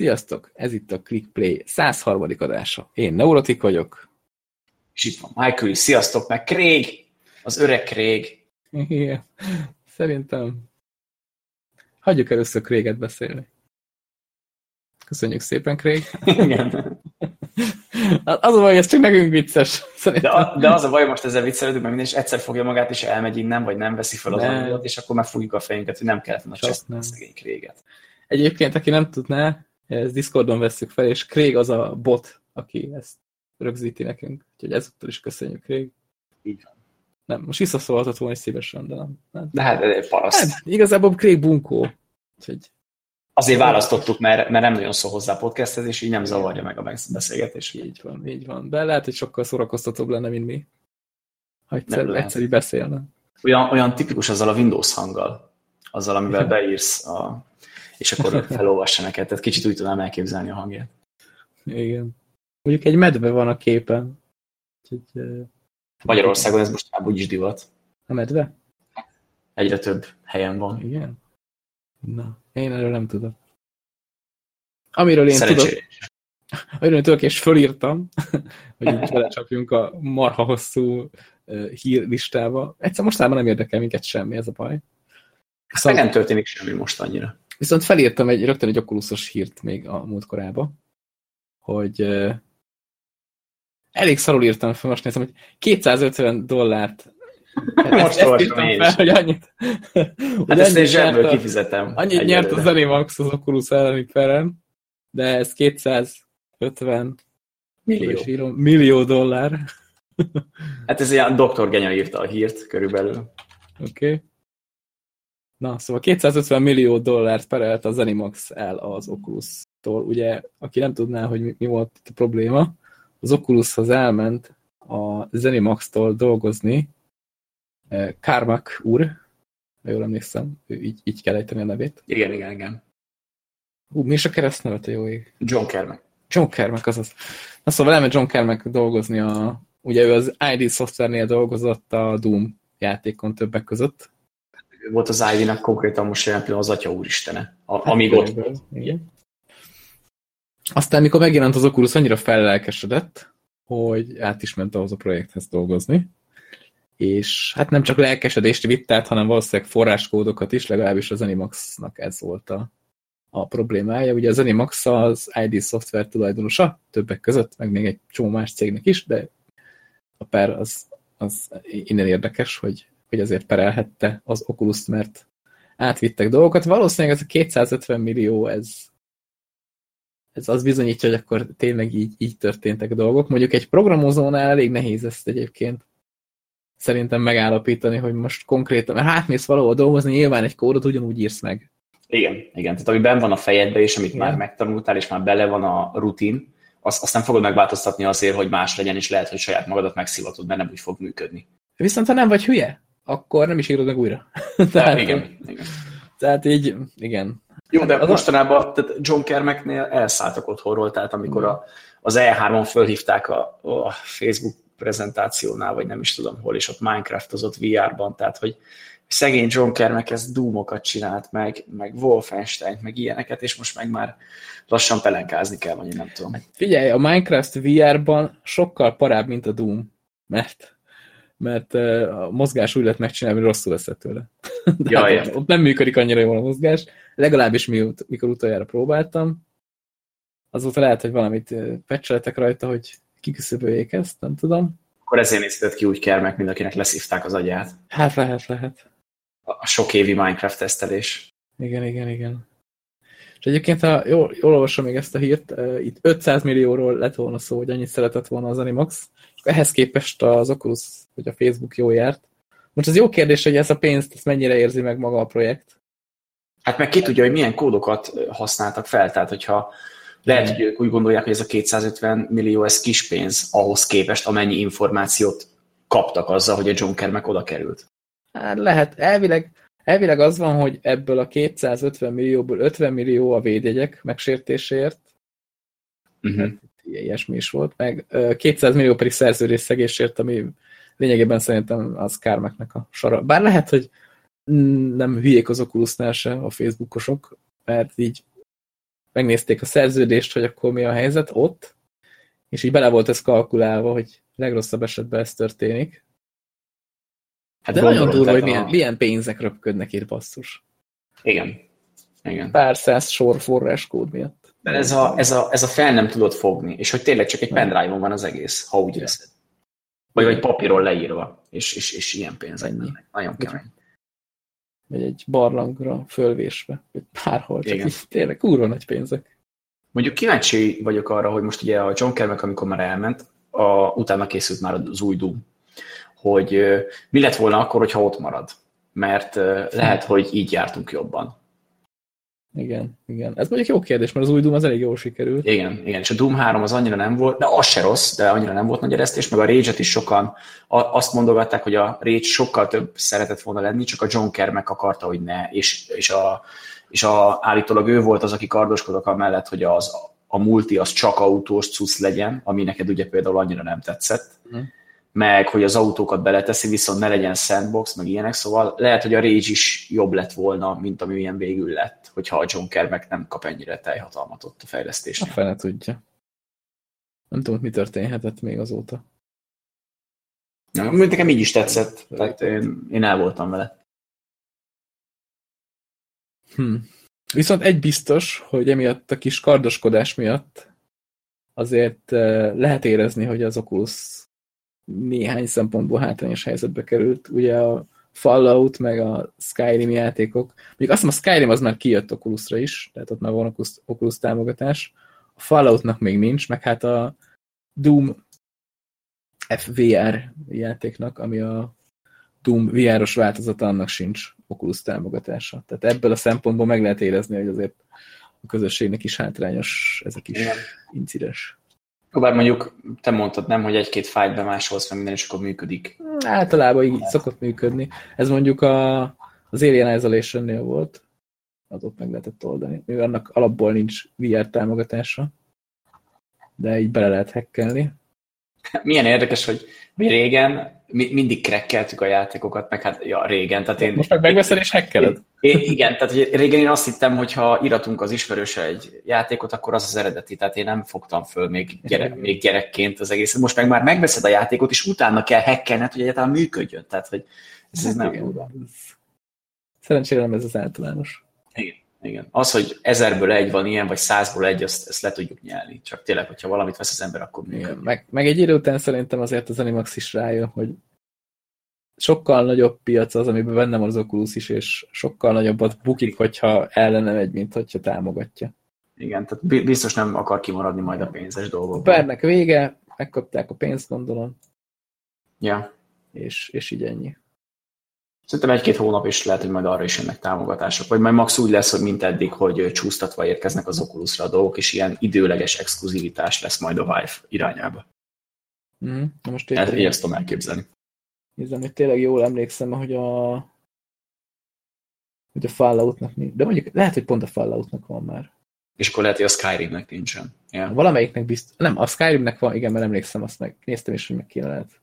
Sziasztok! Ez itt a ClickPlay 103. adása. Én Neurotik vagyok. És itt van Michael. Sziasztok, meg Craig! Az öreg Craig. Igen. Szerintem hagyjuk először Craiget beszélni. Köszönjük szépen, Craig. Igen. Az a baj, ez csak nekünk vicces. De, a, de az a baj, most ezzel viccelődünk, mert minden, és egyszer fogja magát, és elmegy innen, vagy nem veszi fel az anyagot, és akkor megfogjuk a fejünket, hogy nem kellett volna nem. a szegény Craig-et. Egyébként, aki nem tudná, ez Discordon vesszük fel, és Craig az a bot, aki ezt rögzíti nekünk. Úgyhogy ezúttal is köszönjük, Craig. Így van. Nem, most visszaszólhatott volna is szívesen, de nem. nem. De hát paraszt. Hát, igazából Craig bunkó. Úgyhogy Azért választottuk, mert, mert nem nagyon szól hozzá a podcasthez, és így nem zavarja meg a beszélgetést. így van, így van. De lehet, hogy sokkal szórakoztatóbb lenne, mint mi. Ha egyszer, Nem egyszerű beszélne. Olyan, olyan tipikus azzal a Windows hanggal, azzal, amivel beírsz, a, és akkor felolvassa neked. Tehát kicsit úgy tudnám elképzelni a hangját. Igen. Mondjuk egy medve van a képen. Úgyhogy, Magyarországon ez most már úgyis divat. a medve? Egyre több helyen van. Igen. Na, én erről nem tudok. Amiről én tudok, Szerencsére. amiről én tudok, és fölírtam, hogy így belecsapjunk a marha hosszú hírlistába. Egyszer mostában nem érdekel minket semmi, ez a baj. Viszont, nem történik semmi most annyira. Viszont felírtam egy, rögtön egy okulusos hírt még a múltkorába, hogy elég szarul írtam fel, most nézem, hogy 250 dollárt Most olvastam írtam én fel, hogy annyit, Hát hogy ezt én annyit zsebből kifizetem. Annyit nyert a egyelőre. Zenimax az Oculus elleni peren, de ez 250 Millió. írom, millió dollár. Hát ez ilyen Dr. Genya írta a hírt körülbelül. Oké. Okay. Na, szóval 250 millió dollárt perelt a Zenimax el az Oculus-tól. Ugye, aki nem tudná, hogy mi, mi volt itt a probléma, az Oculushoz elment a Zenimax-tól dolgozni eh, Carmack úr, ha jól emlékszem, ő így, így kell ejteni a nevét. Igen, igen, igen. Hú, mi is a keresztnevet a jó ég? John Kermack. John Carmack, azaz. Na szóval elment John Carmack dolgozni a... Ugye ő az ID szoftvernél dolgozott a Doom játékon többek között. Volt az Ivy-nak konkrétan most jelen pillanatban az Atya Úristene. A, amíg ott volt. Igen. Aztán, mikor megjelent az Oculus, annyira fellelkesedett, hogy át is ment ahhoz a projekthez dolgozni. És hát nem csak lelkesedést vitt át, hanem valószínűleg forráskódokat is, legalábbis az Animax-nak ez volt a, a problémája. Ugye az Animax az ID szoftver tulajdonosa, többek között, meg még egy csomó más cégnek is, de a per az, az innen érdekes, hogy, hogy azért perelhette az Oculus-t, mert átvittek dolgokat. Valószínűleg ez a 250 millió, ez, ez az bizonyítja, hogy akkor tényleg így, így történtek dolgok. Mondjuk egy programozónál elég nehéz ezt egyébként szerintem megállapítani, hogy most konkrétan, mert hátmész valahol dolgozni, nyilván egy kódot ugyanúgy írsz meg. Igen, igen. Tehát ami benn van a fejedbe, és amit Igen. már megtanultál, és már bele van a rutin, azt, azt nem fogod megváltoztatni azért, hogy más legyen, és lehet, hogy saját magadat megszivatod, mert nem úgy fog működni. Viszont ha nem vagy hülye, akkor nem is írod meg újra. Tehát, tehát, igen, igen. tehát így, igen. Jó, de Az a- mostanában tehát John Kermacknél elszálltak otthonról, tehát amikor a, az E3-on fölhívták a, a Facebook prezentációnál, vagy nem is tudom hol, és ott Minecraftozott VR-ban, tehát hogy szegény John Kermack ez Doomokat csinált meg, meg Wolfenstein, meg ilyeneket, és most meg már lassan pelenkázni kell, vagy én nem tudom. Figyelj, a Minecraft VR-ban sokkal parább, mint a Doom, mert mert a mozgás úgy lett megcsinálni, hogy rosszul veszed tőle. De Ja, hát ott, ott nem működik annyira jól a mozgás. Legalábbis miut, mikor utoljára próbáltam. Azóta lehet, hogy valamit pecseletek rajta, hogy kiküszöböljék ezt, nem tudom. Akkor ezért nézhetett ki úgy Kermack, mint akinek leszívták az agyát. Hát lehet, lehet. A sok évi Minecraft tesztelés. Igen, igen, igen. És egyébként, ha jól, jól olvasom még ezt a hírt, itt 500 millióról lett volna szó, hogy annyit szeretett volna az Animax, ehhez képest az Oculus, hogy a Facebook jó járt. Most az jó kérdés, hogy ez a pénzt ezt mennyire érzi meg maga a projekt. Hát meg ki tudja, hogy milyen kódokat használtak fel, tehát hogyha lehet, hogy ők úgy gondolják, hogy ez a 250 millió, ez kis pénz ahhoz képest, amennyi információt kaptak azzal, hogy a John Kermack oda került. Hát lehet, elvileg, elvileg az van, hogy ebből a 250 millióból 50 millió a védjegyek megsértéséért, Uh-huh. Ilyesmi is volt, meg ö, 200 millió pedig szerződésszegésért, ami lényegében szerintem az Kármeknek a sara. Bár lehet, hogy nem hülyék az Oculusnál se a Facebookosok, mert így megnézték a szerződést, hogy akkor mi a helyzet ott, és így bele volt ez kalkulálva, hogy legrosszabb esetben ez történik. Hát de nagyon durva, hogy milyen, a... milyen pénzek röpködnek itt basszus. Igen. Igen. Pár száz sor forráskód miatt. De ez a, ez, a, ez a fel nem tudod fogni, és hogy tényleg csak egy pendrive van az egész, ha úgy veszed. Vagy, vagy papíron leírva, és, és, és ilyen pénzek mennek. Nagyon kemény. Vagy egy barlangra fölvésve, vagy bárhol, csak Igen. így tényleg kurva nagy pénzek. Mondjuk kíváncsi vagyok arra, hogy most ugye a John Kermek, amikor már elment, a, utána készült már az új Doom, hogy mi lett volna akkor, hogyha ott marad. Mert lehet, hogy így jártunk jobban. Igen, igen. Ez mondjuk jó kérdés, mert az új Doom az elég jól sikerült. Igen, igen, és a Doom 3 az annyira nem volt, de az se rossz, de annyira nem volt nagy eresztés, meg a Rage-et is sokan azt mondogatták, hogy a Rage sokkal több szeretett volna lenni, csak a John Kermek akarta, hogy ne, és, és, a, és a, állítólag ő volt az, aki kardoskodott amellett, hogy az, a multi az csak autós cucc legyen, ami neked ugye például annyira nem tetszett. Uh-huh meg hogy az autókat beleteszi, viszont ne legyen sandbox, meg ilyenek, szóval lehet, hogy a Rage is jobb lett volna, mint ami ilyen végül lett, hogyha a John Kermek nem kap ennyire teljhatalmat ott a fejlesztésnél. A fele tudja. Nem tudom, mi történhetett még azóta. Ja, nekem így is tetszett, tehát én, én el voltam vele. Hm. Viszont egy biztos, hogy emiatt a kis kardoskodás miatt azért eh, lehet érezni, hogy az Oculus néhány szempontból hátrányos helyzetbe került. Ugye a Fallout, meg a Skyrim játékok. Még azt hiszem a Skyrim az már kijött Oculusra is, tehát ott már van Oculus, Oculus támogatás. A Falloutnak még nincs, meg hát a Doom FVR játéknak, ami a Doom VR-os változata, annak sincs Oculus támogatása. Tehát ebből a szempontból meg lehet érezni, hogy azért a közösségnek is hátrányos ez a kis incidens. Bár mondjuk te mondtad nem, hogy egy-két fájt bemásolsz, meg minden, és akkor működik. Általában így szokott működni. Ez mondjuk a, az Alien Isolation-nél volt, az ott meg lehetett oldani. Mivel annak alapból nincs VR támogatása, de így bele lehet hackelni. Milyen érdekes, hogy mi régen mi, mindig krekkeltük a játékokat, meg hát ja, régen. Tehát én, Most meg megveszed és hekkeled? Én, igen, tehát hogy régen én azt hittem, hogy ha iratunk az ismerőse egy játékot, akkor az az eredeti, tehát én nem fogtam föl még, gyere, még gyerekként az egészet. Most meg már megveszed a játékot, és utána kell hekkelned, hogy egyáltalán működjön. Tehát, hogy ez, ez nem jó. Szerencsére nem ez az általános. Igen. Igen. Az, hogy ezerből egy van ilyen, vagy százból egy, azt, ezt le tudjuk nyelni. Csak tényleg, hogyha valamit vesz az ember, akkor Igen. Meg, meg egy idő után szerintem azért az Animax is rájön, hogy sokkal nagyobb piac az, amiben benne van az Oculus is, és sokkal nagyobbat bukik, hogyha ellene megy, mint hogyha támogatja. Igen, tehát biztos nem akar kimaradni majd a pénzes dolgokban. A pernek vége, megkapták a pénzt, gondolom. Ja. És, és így ennyi. Szerintem egy-két hónap is lehet, hogy majd arra is jönnek támogatások, vagy majd max úgy lesz, hogy mint eddig, hogy csúsztatva érkeznek az Oculusra a dolgok, és ilyen időleges exkluzivitás lesz majd a Vive irányába. Mm, most tényleg, így ezt tudom elképzelni. Nézem, hogy tényleg jól emlékszem, hogy a hogy a Falloutnak nincs. De mondjuk lehet, hogy pont a Falloutnak van már. És akkor lehet, hogy a Skyrimnek nincsen. Yeah. Valamelyiknek biztos. Nem, a Skyrimnek van, igen, mert emlékszem, azt meg néztem is, hogy meg kéne lehet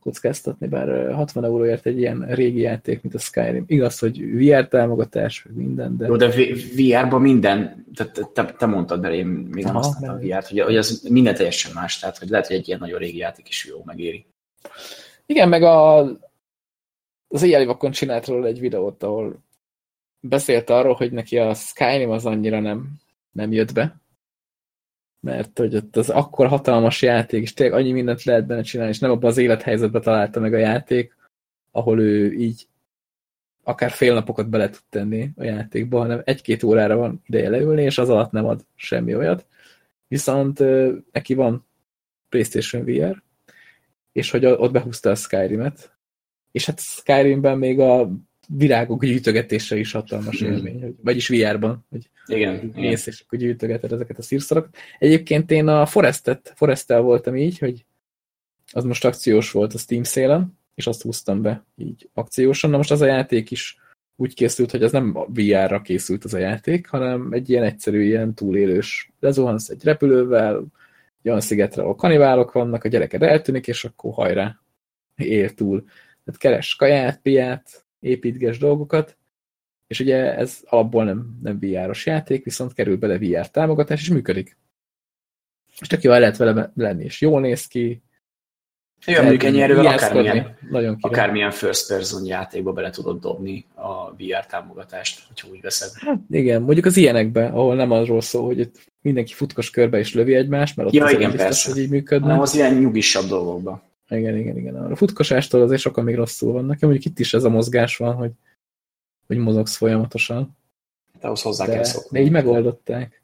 kockáztatni, bár 60 euróért egy ilyen régi játék, mint a Skyrim. Igaz, hogy VR támogatás, meg minden, de... Jó, de VR-ban minden, te, te, te mondtad, de én még nem használtam a VR-t, hogy, hogy az minden teljesen más, tehát hogy lehet, hogy egy ilyen nagyon régi játék is jó megéri. Igen, meg a, az éjjeli vakon csinált róla egy videót, ahol beszélt arról, hogy neki a Skyrim az annyira nem, nem jött be, mert hogy ott az akkor hatalmas játék, és tényleg annyi mindent lehet benne csinálni, és nem abban az élethelyzetben találta meg a játék, ahol ő így akár fél napokat bele tud tenni a játékba, hanem egy-két órára van ideje leülni, és az alatt nem ad semmi olyat. Viszont neki van PlayStation VR, és hogy ott behúzta a Skyrim-et, és hát Skyrimben még a virágok gyűjtögetése is hatalmas hmm. élmény, vagyis VR-ban, hogy igen, mész, és akkor gyűjtögeted ezeket a szírszorokat. Egyébként én a Forestet, Forestel voltam így, hogy az most akciós volt a Steam szélen, és azt húztam be így akciósan. Na most az a játék is úgy készült, hogy ez nem VR-ra készült az a játék, hanem egy ilyen egyszerű, ilyen túlélős. Lezuhansz egy repülővel, egy olyan szigetre, ahol kaniválok vannak, a gyereked eltűnik, és akkor hajrá, él túl. Tehát keres kaját, piát, építges dolgokat, És ugye ez alapból nem, nem VR-os játék, viszont kerül bele VR támogatás, és működik. És tök jó el lehet vele lenni, és jól néz ki. Jó, mondjuk ennyi erővel akármilyen, nagyon akármilyen first person játékba bele tudod dobni a VR támogatást, hogyha úgy veszed. Hát igen, mondjuk az ilyenekben, ahol nem arról szól, hogy itt mindenki futkos körbe és lövi egymást, mert ott ja, az igen, biztos, persze. hogy így működne. Hanem az ilyen nyugisabb dolgokban. Igen, igen, igen. A futkosástól azért sokan még rosszul vannak. Mondjuk itt is ez a mozgás van, hogy, hogy mozogsz folyamatosan. Hát ahhoz hozzá de, kell szokni. De így megoldották.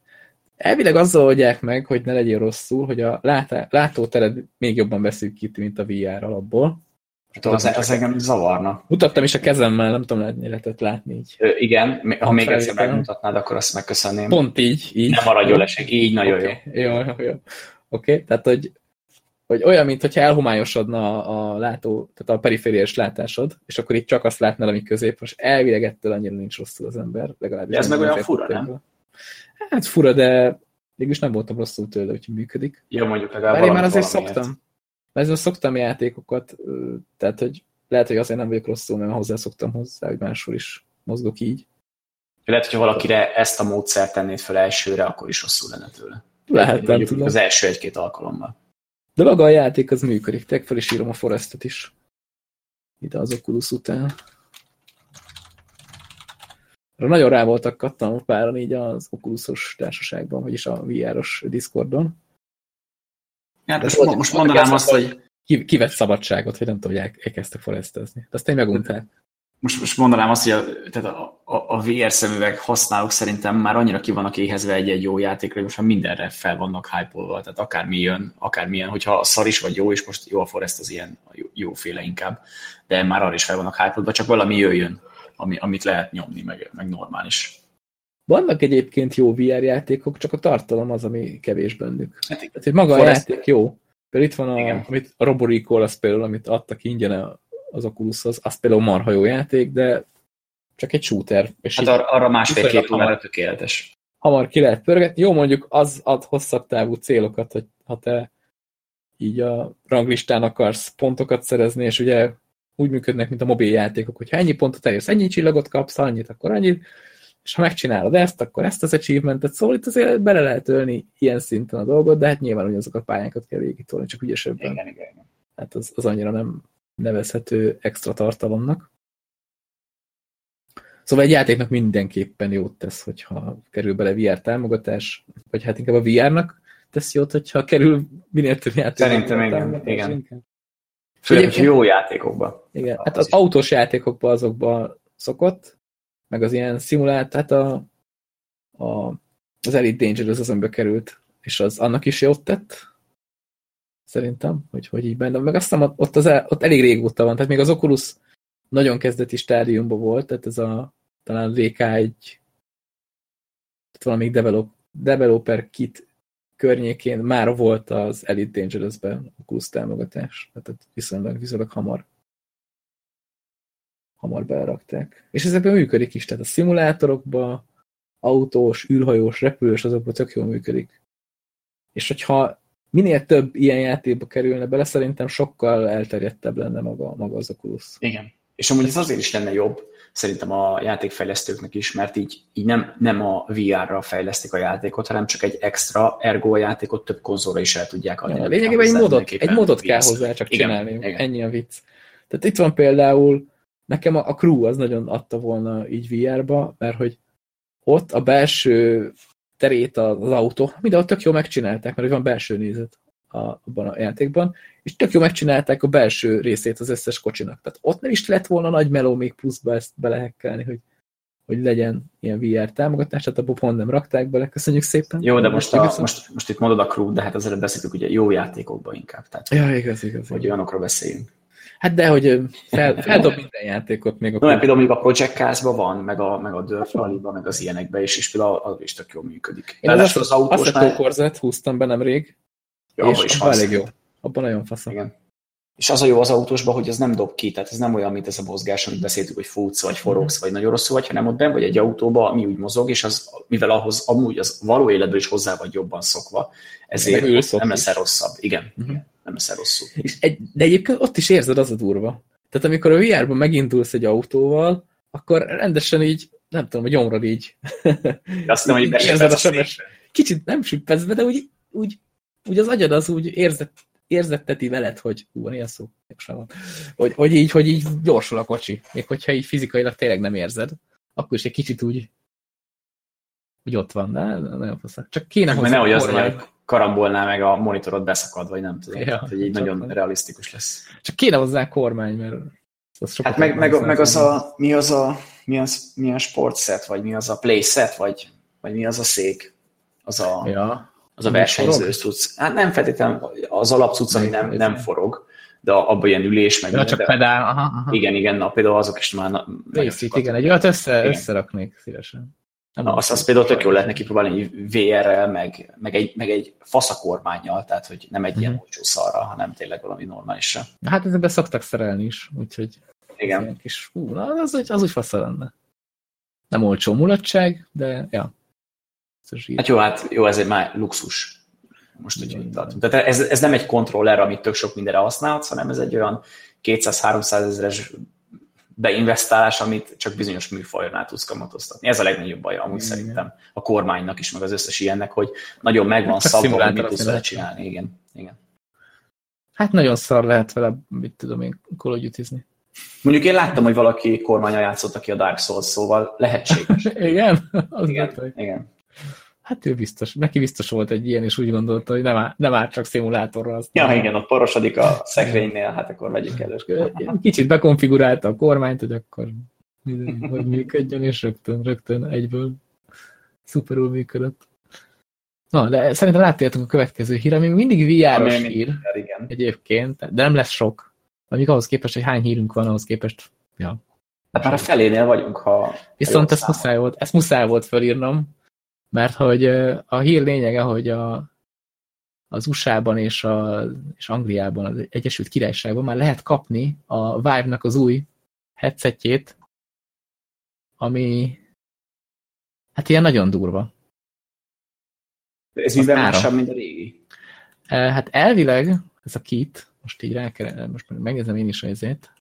Elvileg azzal oldják meg, hogy ne legyél rosszul, hogy a látá, látótered még jobban beszűkíti, mint a VR alapból. Hát az, az engem zavarna. Mutattam is a kezemmel, nem tudom, látni, lehetett látni így. Ö, igen, ha még egyszer megmutatnád, akkor azt megköszönném. Pont így. így. Nem maradjon leség, így nagyon okay. jó. Jó, jó, jó. Oké, okay. tehát hogy hogy olyan, mintha elhomályosodna a, a látó, tehát a perifériás látásod, és akkor itt csak azt látnál, ami közép, és elvileg ettől annyira nincs rosszul az ember, legalábbis. De ez meg olyan fura, nem? Hát fura, de mégis nem voltam rosszul tőle, hogy működik. Jó, mondjuk legalább Bár én már azért valamiért. szoktam. Mert ezzel szoktam játékokat, tehát hogy lehet, hogy azért nem vagyok rosszul, mert hozzászoktam hozzá, hogy máshol is mozgok így. Lehet, hogyha valakire ezt a módszert tennéd fel elsőre, akkor is rosszul lenne tőle. Lehet, nem tudom. Az első egy-két alkalommal. De maga a játék az működik. Tek fel is írom a Forestet is. Ide az Oculus után. Nagyon rá voltak kattanok páran így az Oculusos társaságban, vagyis a VR-os Discordon. Hát most, most, most mondanám azt, hogy... Kivett szabadságot, hogy nem tudom, hogy elkezdtek foresztezni. De azt én megunták most, most mondanám azt, hogy a, tehát a, a, a VR szemüveg használók szerintem már annyira ki vannak éhezve egy-egy jó játékra, hogy most már mindenre fel vannak hype tehát akármi jön, akármilyen, hogyha a szar is vagy jó, és most jó a Forest az ilyen jó, jóféle inkább, de már arra is fel vannak hype csak valami jöjjön, ami, amit lehet nyomni, meg, meg normális. Vannak egyébként jó VR játékok, csak a tartalom az, ami kevés bennük. Hát, Tehát, hogy maga Forest... a játék jó. Például itt van a, amit a Roboricall, az például, amit adtak ingyen az Oculushoz, az például marha jó játék, de csak egy shooter. És hát ar arra másfél-két órára tökéletes. Hamar ki lehet pörgetni. Jó, mondjuk az ad hosszabb távú célokat, hogy ha te így a ranglistán akarsz pontokat szerezni, és ugye úgy működnek, mint a mobil játékok, hogyha ennyi pontot elérsz, ennyi csillagot kapsz, annyit, akkor annyit, és ha megcsinálod ezt, akkor ezt az achievementet, szóval itt azért bele lehet ölni ilyen szinten a dolgot, de hát nyilván hogy azok a pályákat kell végigtolni, csak ügyesebben. Igen, igen, igen. Hát az, az annyira nem nevezhető extra tartalomnak. Szóval egy játéknak mindenképpen jót tesz, hogyha kerül bele VR támogatás, vagy hát inkább a VR-nak tesz jót, hogyha kerül minél több játék. Szerintem igen, igen. Főleg jó játékokban. Igen, hát az, az autós játékokban azokban szokott, meg az ilyen szimulált, tehát a, a, az Elite Dangerous az, amiben került, és az annak is jót tett, szerintem, hogy, hogy így benne. Meg azt hiszem, ott, az, ott elég régóta van, tehát még az Oculus nagyon kezdeti stádiumban volt, tehát ez a talán VK1 tehát valami develop, developer kit környékén már volt az Elite Dangerous-ben Oculus támogatás, tehát viszonylag, viszonylag hamar hamar berakták. És ezekben működik is, tehát a szimulátorokban autós, űrhajós, repülős, azokban tök jól működik. És hogyha minél több ilyen játékba kerülne bele, szerintem sokkal elterjedtebb lenne maga, maga az Oculus. Igen. És amúgy ez azért is lenne jobb, szerintem a játékfejlesztőknek is, mert így, így nem, nem a VR-ra fejlesztik a játékot, hanem csak egy extra ergo a játékot több konzolra is el tudják adni. Ja, lényegében egy modot, egy modot kell hozzá csak igen, csinálni. Igen. Ennyi a vicc. Tehát itt van például, nekem a, a Crew az nagyon adta volna így VR-ba, mert hogy ott a belső terét az autó, mindenhol tök jó megcsinálták, mert van belső nézet a, abban a játékban, és tök jó megcsinálták a belső részét az összes kocsinak. Tehát ott nem is lett volna nagy meló még pluszba ezt belehekkelni, hogy, hogy legyen ilyen VR támogatás, tehát abban pont nem rakták bele. Köszönjük szépen. Jó, de most, a, most, most itt mondod a crew, de hát azért beszéltük ugye jó játékokban inkább. Tehát, ja, igaz, igaz. Hogy olyanokról beszéljünk. Hát de, hogy fel, feldob minden játékot még a... No, például még a Project cars van, meg a, meg a Dirt rally meg az ilyenekben is, és például az is tök jól működik. Én az, az autós azt már... korzet húztam be nemrég, ja, és is abban elég jó. Abban nagyon fasz. Igen. És az a jó az autósban, hogy ez nem dob ki, tehát ez nem olyan, mint ez a mozgás, amit beszéltük, hogy futsz, vagy forogsz, vagy nagyon rosszul vagy, hanem ott ben vagy egy autóba, ami úgy mozog, és az, mivel ahhoz amúgy az való életben is hozzá vagy jobban szokva, ezért nem lesz rosszabb. Igen. Uh-huh nem eszel rosszul. És egy, de egyébként ott is érzed az a durva. Tehát amikor a VR-ban megindulsz egy autóval, akkor rendesen így nem tudom, a gyomrod így. Azt nem, hogy érzed a sebes. Kicsit nem süppedsz be, de úgy, úgy, úgy az agyad az úgy érzett, érzetteti veled, hogy hú, van ilyen szó, van. Hogy, hogy, így, hogy így gyorsul a kocsi. Még hogyha így fizikailag tényleg nem érzed, akkor is egy kicsit úgy, úgy ott van, de nagyon faszak. Csak kéne hozzá nehogy az legyen, karambolná meg a monitorot beszakad, vagy nem tudom. Ja, tehát, hogy így nagyon van. realisztikus lesz. Csak kéne hozzá kormány, mert az hát meg, meg, meg az a, mi az a, milyen, milyen sportset, vagy mi az a playset, vagy, vagy mi az a szék, az a, ja. az a versenyző cucc. Hát nem feltétlenül az alapcucc, ami nem, nem forog, de abban ilyen ülés, meg... Ja, csak de, pedál, aha, aha. Igen, igen, na, például azok is már... Na, Részít, igen, egy olyat össze, igen. összeraknék szívesen. Nem azt, azt például tök jól lehetne kipróbálni VR-rel, meg, meg, egy, meg egy faszakormányjal, tehát hogy nem egy uh-huh. ilyen mhm. olcsó szarra, hanem tényleg valami normálisra. Hát ezekbe szoktak szerelni is, úgyhogy igen. Kis, hú, na, az, az, az úgy fasza lenne. Nem olcsó mulatság, de ja. Hát jó, hát jó, ez egy már luxus. Most, hogy itt tartunk. Tehát ez, ez nem egy kontroller, amit tök sok mindenre használhatsz, hanem ez egy olyan 200-300 ezeres beinvestálás, amit csak bizonyos műfajnál tudsz kamatoztatni. Ez a legnagyobb baj amúgy igen, szerintem a kormánynak is, meg az összes ilyennek, hogy nagyon megvan szabva, hogy mit tudsz vele csinálni. Igen, igen. Hát nagyon szar lehet vele, mit tudom én, kológyutizni. Mondjuk én láttam, hogy valaki kormánya játszott ki a Dark Souls, szóval lehetséges. igen? Az igen, igen. Hát ő biztos, neki biztos volt egy ilyen, és úgy gondolta, hogy nem, áll, nem áll csak szimulátorra. Aztán ja, igen, ott porosodik a szekrénynél, hát akkor vegyük elő. Kicsit bekonfigurálta a kormányt, hogy akkor hogy működjön, és rögtön, rögtön egyből szuperul működött. Na, de szerintem láttéltunk a következő hír, ami mindig VR-os hír igen. egyébként, de nem lesz sok. Amíg ahhoz képest, hogy hány hírünk van, ahhoz képest, ja. Hát már a felénél vagyunk, ha... Viszont ezt muszáj, volt, ezt muszáj volt felírnom, mert hogy a hír lényege, hogy a, az USA-ban és, a, és Angliában, az Egyesült Királyságban már lehet kapni a Vive-nak az új headsetjét, ami hát ilyen nagyon durva. Ez miben másabb, mint a régi? Hát elvileg ez a kit, most így rá kell, most megnézem én is a ezért,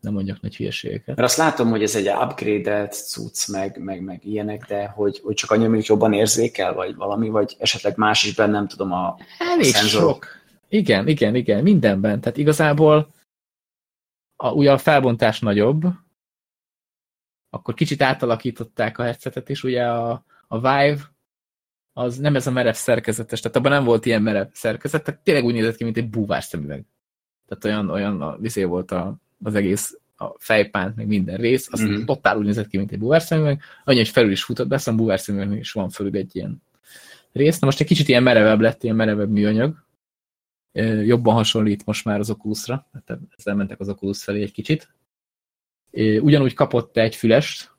nem mondjak nagy hülyeségeket. Mert azt látom, hogy ez egy upgrade-et cucc, meg, meg, meg ilyenek, de hogy, hogy csak annyira mondjuk jobban érzékel, vagy valami, vagy esetleg más is benne, nem tudom, a, Elég a sok. Igen, igen, igen, mindenben. Tehát igazából a, ugye a felbontás nagyobb, akkor kicsit átalakították a headsetet, és ugye a, a Vive az nem ez a merev szerkezetes, tehát abban nem volt ilyen merev szerkezet, tehát tényleg úgy nézett ki, mint egy búvár szemüveg. Tehát olyan, olyan a, vizé volt a, az egész a fejpánt, meg minden rész, az mm-hmm. totál úgy nézett ki, mint egy búvár szemüveg, annyi, hogy felül is futott be, aztán búvár szemüveg is van fölül egy ilyen rész. Na most egy kicsit ilyen merevebb lett, ilyen merevebb műanyag, jobban hasonlít most már az Oculusra, tehát ezzel mentek az Oculus felé egy kicsit. Ugyanúgy kapott egy fülest,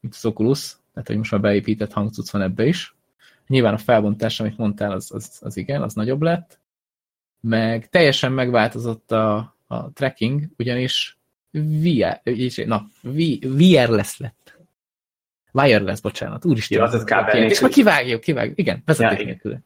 mint az Oculus, tehát hogy most már beépített hangcuc van ebbe is, Nyilván a felbontás, amit mondtál, az, az, az igen, az nagyobb lett. Meg teljesen megváltozott a, a tracking, ugyanis VR, na, wireless lett. Wireless, bocsánat, úristen. Ja, kábel És már kivágjuk, kivágjuk. Igen, vezeték ja, nélkül.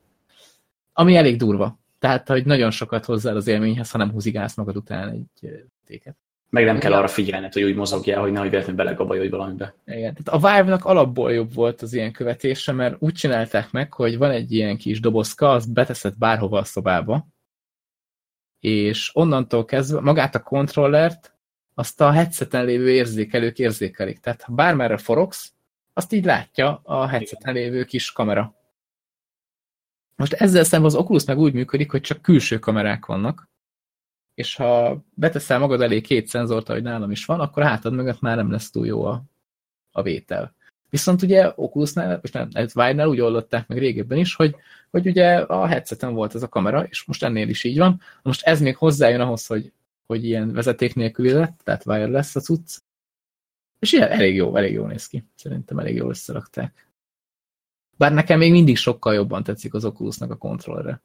Ami elég durva. Tehát, hogy nagyon sokat hozzá az élményhez, ha nem húzigálsz magad után egy téket. Meg nem kell arra figyelned, hogy úgy mozogjál, hogy nehogy véletlenül belegabajolj valamibe. Igen. Tehát a Vive-nak alapból jobb volt az ilyen követése, mert úgy csinálták meg, hogy van egy ilyen kis dobozka, azt beteszed bárhova a szobába, és onnantól kezdve magát a kontrollert azt a headseten lévő érzékelők érzékelik. Tehát ha bármerre forogsz, azt így látja a headseten lévő kis kamera. Most ezzel szemben az Oculus meg úgy működik, hogy csak külső kamerák vannak, és ha beteszel magad elé két szenzort, ahogy nálam is van, akkor hátad mögött már nem lesz túl jó a, a vétel. Viszont ugye Oculusnál, és nem, ez Vive-nál úgy oldották meg régebben is, hogy, hogy ugye a headseten volt ez a kamera, és most ennél is így van. Most ez még hozzájön ahhoz, hogy, hogy ilyen vezeték nélküli lett, tehát wireless a cucc. És ilyen elég jó, elég jó néz ki. Szerintem elég jól összerakták. Bár nekem még mindig sokkal jobban tetszik az Oculusnak a kontrollre.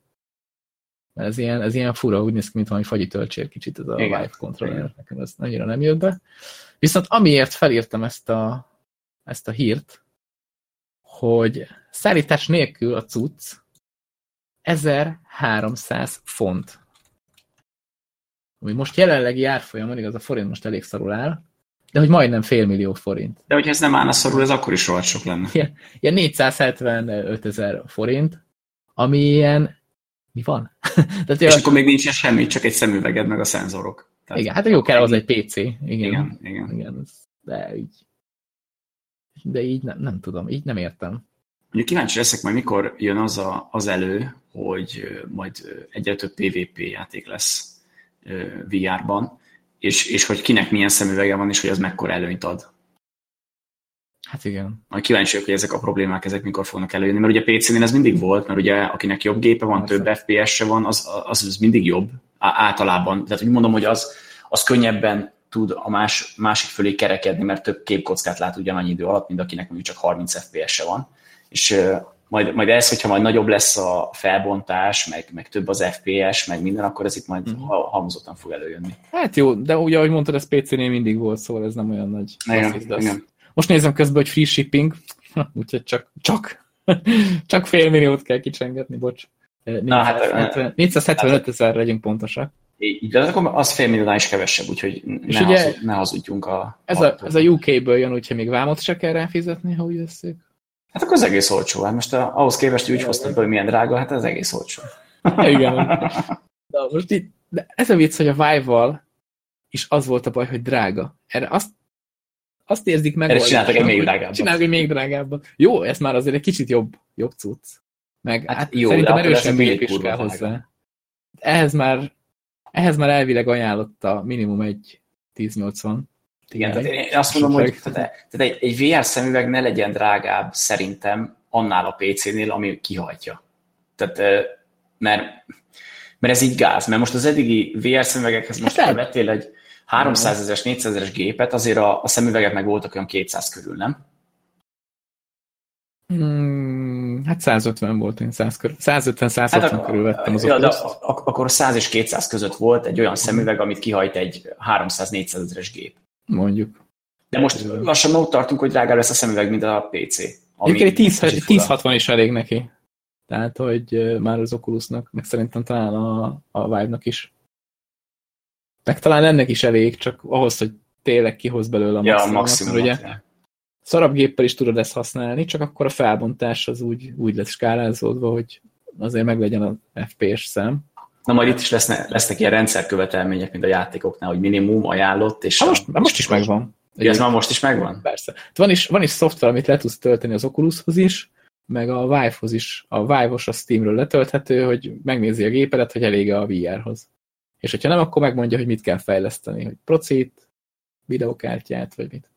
Ez ilyen, ez ilyen fura, úgy néz ki, mint valami fagyi töltsér kicsit ez a Igen. Vive controller. Nekem ez annyira nem jött be. Viszont amiért felírtam ezt a, ezt a hírt, hogy szállítás nélkül a cucc 1300 font. Ami most jelenlegi árfolyamon, igaz a forint most elég szarul áll, De hogy majdnem fél millió forint. De hogyha ez nem állna szorul, ez akkor is rohadt sok lenne. Ilyen, ilyen 475 ezer forint, ami ilyen, mi van? Tehát, és akkor még nincsen semmi, csak egy szemüveged, meg a szenzorok. Tehát igen, hát jó kell az egy PC. Igen, igen. igen. igen de így, de így nem, nem tudom, így nem értem. Mondjuk kíváncsi leszek majd, mikor jön az, a, az elő, hogy majd egyre több PvP játék lesz VR-ban, és, és hogy kinek milyen szemüvege van, és hogy az mekkora előnyt ad. Hát igen. Majd kíváncsi vagyok, hogy ezek a problémák ezek mikor fognak előjönni, mert ugye PC-nél ez mindig volt, mert ugye akinek jobb gépe van, Persze. több FPS-se van, az, az, az mindig jobb általában. Tehát úgy mondom, hogy az, az könnyebben tud a más, másik fölé kerekedni, mert több képkockát lát ugyanannyi idő alatt, mint akinek mondjuk csak 30 FPS-se van. És majd, majd ez, hogyha majd nagyobb lesz a felbontás, meg, meg több az FPS, meg minden, akkor ez itt majd uh-huh. halmozottan fog előjönni. Hát jó, de ugye, ahogy mondtad, ez PC-nél mindig volt, szóval ez nem olyan nagy. Igen, igen. Most nézem közben, hogy free shipping, úgyhogy csak, csak, csak fél milliót kell kicsengetni, bocs. 470, 475 ezer legyünk pontosak. Így, de akkor az fél milliónál is kevesebb, úgyhogy ne, ugye, hazud, ne hazudjunk a... Ez a, ez a UK-ből jön, úgyhogy még vámot se kell ráfizetni, ha úgy veszük. Hát akkor az egész olcsó. Hát most a, ahhoz képest, hogy úgy hoztad hogy milyen drága, hát ez egész olcsó. Igen. De most itt, de ez a vicc, hogy a Vive-val is az volt a baj, hogy drága. Erre azt, azt érzik meg. Erre csináltak egy még drágábbat. Csináltak egy még drágábbat. Jó, ez már azért egy kicsit jobb, jobb cucc. Meg hát, hát jó, szerintem erősen még is kell hozzá. Ehhez már, ehhez már elvileg ajánlotta minimum egy 1080 igen, tehát én azt mondom, hogy tehát, tehát egy, egy VR szemüveg ne legyen drágább szerintem annál a PC-nél, ami kihajtja. Tehát, mert, mert ez így gáz, mert most az eddigi VR szemüvegekhez most hát, vettél egy 300 ezeres, 400 ezeres gépet, azért a, a szemüvegek meg voltak olyan 200 körül, nem? Hmm, hát 150 volt, én 100 körül, 150-160 hát körül vettem az ja, de akkor 100 és 200 között volt egy olyan szemüveg, amit kihajt egy 300-400 ezeres gép. Mondjuk. De most lassan ott tartunk, hogy drágább lesz a szemüveg, mint a PC. Egyébként 1060 is elég neki. Tehát, hogy már az Oculusnak, meg szerintem talán a, a Vive-nak is. Meg talán ennek is elég, csak ahhoz, hogy tényleg kihoz belőle a ja, maximumot. Maximumot ugye, ja. szarabb géppel is tudod ezt használni, csak akkor a felbontás az úgy, úgy lesz skálázódva, hogy azért meglegyen a FPS szám. Na majd itt is lesznek, lesznek ilyen rendszerkövetelmények, mint a játékoknál, hogy minimum ajánlott. És ha most, a, most is megvan. Ugye ez már most is megvan? Persze. Van is, van is szoftver, amit le tudsz tölteni az Oculushoz is, meg a Vive-hoz is. A Vive-os a Steamről letölthető, hogy megnézi a gépedet, hogy elég a VR-hoz. És hogyha nem, akkor megmondja, hogy mit kell fejleszteni, hogy procit, videokártyát, vagy mit.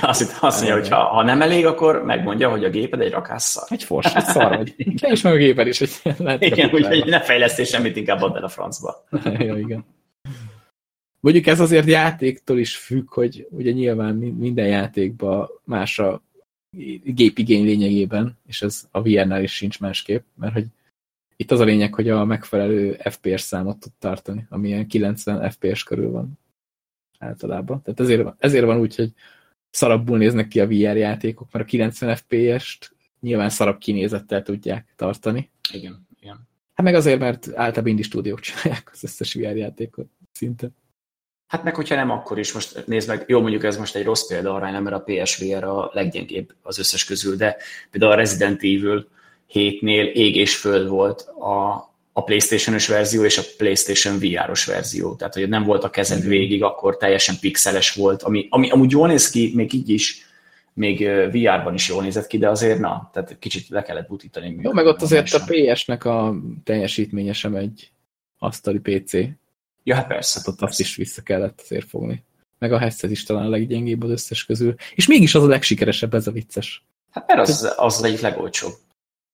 Ja, azt, azt mondja, hogy ha, ha nem elég, akkor megmondja, hogy a géped egy rakásszal. Egy fors, egy szar vagy. Te is meg a géped is, hogy lehet. Igen, úgyhogy ne fejlesztés semmit, inkább add el a francba. ja, igen. Mondjuk ez azért játéktól is függ, hogy ugye nyilván minden játékban más a gépigény lényegében, és ez a VR-nál is sincs másképp, mert hogy itt az a lényeg, hogy a megfelelő FPS számot tud tartani, ami ilyen 90 FPS körül van általában. Tehát ezért, ezért van úgy, hogy szarabbul néznek ki a VR játékok, mert a 90 FPS-t nyilván szarabb kinézettel tudják tartani. Igen, igen. Hát meg azért, mert általában indie stúdiók csinálják az összes VR játékot szinte. Hát meg, hogyha nem, akkor is most nézd meg, jó mondjuk ez most egy rossz példa arra, nem, mert a PSVR a leggyengébb az összes közül, de például a Resident Evil 7-nél ég és föld volt a, a PlayStation-ös verzió és a PlayStation VR-os verzió. Tehát, hogy nem volt a kezed végig, akkor teljesen pixeles volt, ami, ami amúgy jól néz ki, még így is, még VR-ban is jól nézett ki, de azért na, tehát kicsit le kellett butítani. Jó, meg ott azért a PS-nek a teljesítménye sem egy asztali PC. Ja, hát persze. Hát ott persze. azt is vissza kellett azért fogni. Meg a headset is talán a leggyengébb az összes közül. És mégis az a legsikeresebb, ez a vicces. Hát mert az, az, az egyik legolcsóbb.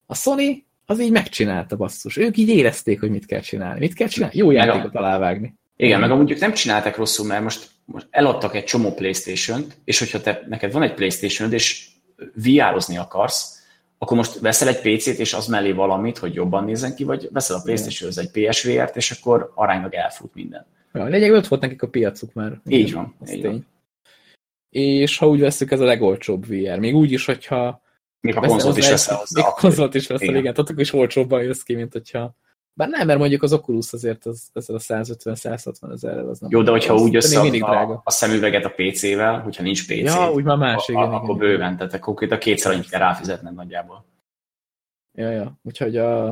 A Sony az így megcsinálta basszus. Ők így érezték, hogy mit kell csinálni. Mit kell csinálni? Jó játékot alávágni. Igen, meg amúgy ők nem csináltak rosszul, mert most, most eladtak egy csomó Playstation-t, és hogyha te, neked van egy playstation és VR-ozni akarsz, akkor most veszel egy PC-t, és az mellé valamit, hogy jobban nézzen ki, vagy veszel a playstation egy PSVR-t, és akkor aránylag elfut minden. Ja, lényegében ott volt nekik a piacuk már. Így van. Így van. És ha úgy veszük, ez a legolcsóbb VR. Még úgy is, hogyha még a konzolt is veszel hozzá. Még a konzolt is veszel, igen. igen. Tehát akkor is olcsóbban jössz ki, mint hogyha Bár nem, mert mondjuk az Oculus azért az, ezzel a 150-160 ezerrel az nem. Jó, de hogyha úgy összeadod a, a szemüveget a PC-vel, hogyha nincs PC, ja, úgy már más, igen, akkor igen, bőven, tehát konkrétan kétszer annyit kell ráfizetned nagyjából. Ja, ja, úgyhogy a,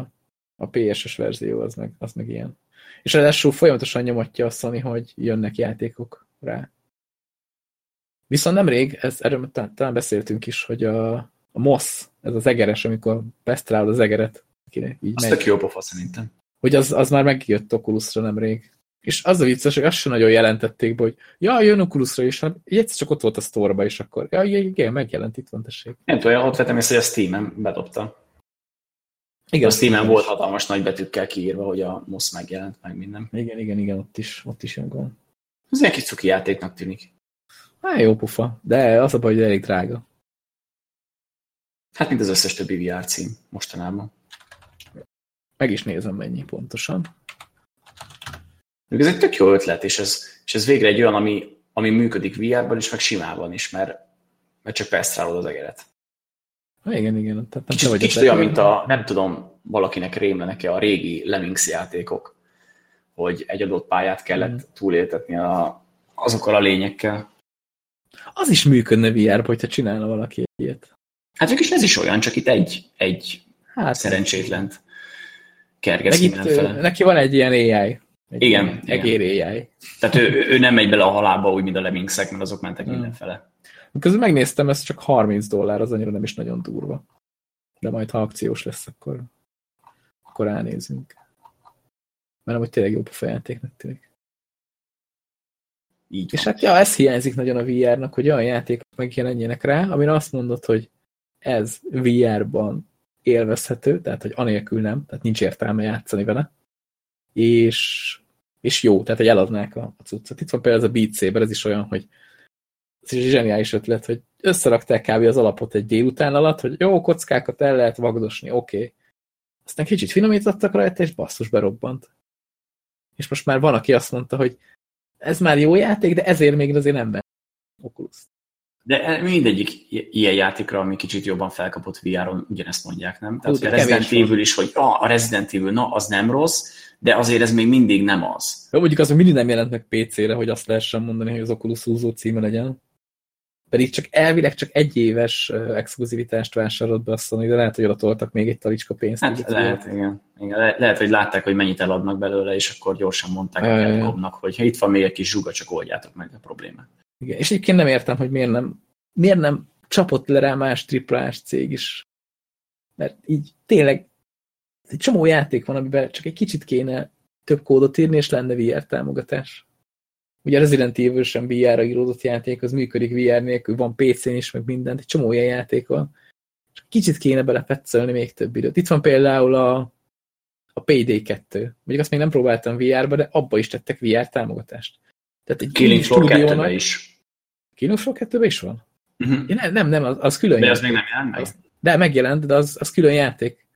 a PS-es verzió az meg, az meg ilyen. És ráadásul folyamatosan nyomatja a Sony, hogy jönnek játékok rá. Viszont nemrég, ez, erről talán beszéltünk is, hogy a, a MOS, ez az egeres, amikor besztrál az egeret. Így az tök jó pofa szerintem. Hogy az, az már megjött Oculusra nemrég. És az a vicces, hogy azt sem nagyon jelentették be, hogy ja, jön Oculusra is, hanem egyszer csak ott volt a sztorba is akkor. Ja, igen, megjelent, itt van, tessék. Nem tudom, ott vettem észre, hogy a Steam-en bedobta. Igen, a Steam-en volt hatalmas nagybetűkkel kiírva, hogy a MOS megjelent, meg minden. Igen, igen, igen, ott is, ott is jön. Ez egy kis cuki játéknak tűnik. Hát jó pufa, de az a baj, hogy elég drága. Hát, mint az összes többi VR cím mostanában. Meg is nézem, mennyi pontosan. Ez egy tök jó ötlet, és ez, és ez végre egy olyan, ami, ami működik VR-ban is, meg simában is, mert, mert csak pesztrálod az egeret. Ha, igen, igen. Tehát nem kicsit, kicsit olyan, mint a, nem tudom, valakinek rémlenek-e a régi Lemmings játékok, hogy egy adott pályát kellett mm. túléltetni a, azokkal a lényekkel. Az is működne VR-ba, hogyha csinálna valaki ilyet. Hát mégis ez is olyan, csak itt egy, egy hát, szerencsétlent kergesz mindenfele. Neki van egy ilyen AI. Egy igen. Egér AI. Tehát ő, ő nem megy bele a halálba úgy, mint a Lemmingszek, mert azok mentek hmm. mindenfele. Közben megnéztem, ez csak 30 dollár, az annyira nem is nagyon durva. De majd, ha akciós lesz, akkor, akkor ránézünk. Mert amúgy tényleg jobb a feljátéknak tűnik. Így És hát ja, ez hiányzik nagyon a VR-nak, hogy olyan játékok megjelenjenek rá, amire azt mondod, hogy ez VR-ban élvezhető, tehát hogy anélkül nem, tehát nincs értelme játszani vele, és, és jó, tehát hogy eladnák a, a cuccot. Itt van például ez a Beat Saber, ez is olyan, hogy ez is zseniális ötlet, hogy összerakták kb. az alapot egy délután alatt, hogy jó, kockákat el lehet vagdosni, oké. Okay. Aztán kicsit finomítottak rajta, és basszus berobbant. És most már van, aki azt mondta, hogy ez már jó játék, de ezért még azért nem benne Oculus. De mindegyik ilyen játékra, ami kicsit jobban felkapott VR-on, ugyanezt mondják, nem? Tehát Hú, a Resident Evil is, hogy ah, a Resident Evil, na, az nem rossz, de azért ez még mindig nem az. Jó, mondjuk az, hogy mindig nem jelent meg PC-re, hogy azt lehessen mondani, hogy az Oculus húzó címe legyen. Pedig csak elvileg csak egy éves exkluzivitást vásárolt be a Sony, de lehet, hogy oda toltak még egy talicska pénzt. Hát lehet, igen. igen. Le lehet, hogy látták, hogy mennyit eladnak belőle, és akkor gyorsan mondták a Capcomnak, hogy ha itt van még egy kis zsuga, csak oldjátok meg a problémát. Igen, és egyébként nem értem, hogy miért nem, miért nem csapott le rá más triplás cég is. Mert így tényleg egy csomó játék van, amiben csak egy kicsit kéne több kódot írni, és lenne VR támogatás. Ugye a Resident Evil sem VR-ra íródott játék, az működik VR nélkül, van PC-n is, meg mindent, egy csomó ilyen játék van. Csak kicsit kéne belepetszelni még több időt. Itt van például a, a PD2. Mondjuk azt még nem próbáltam VR-ba, de abba is tettek VR támogatást. Tehát egy Killing Floor 2 is. Killing Floor 2 is van? Uh mhm. -huh. ja, nem, nem, nem, az, az külön De játék. az még nem jelent meg? de megjelent, de az, az külön játék.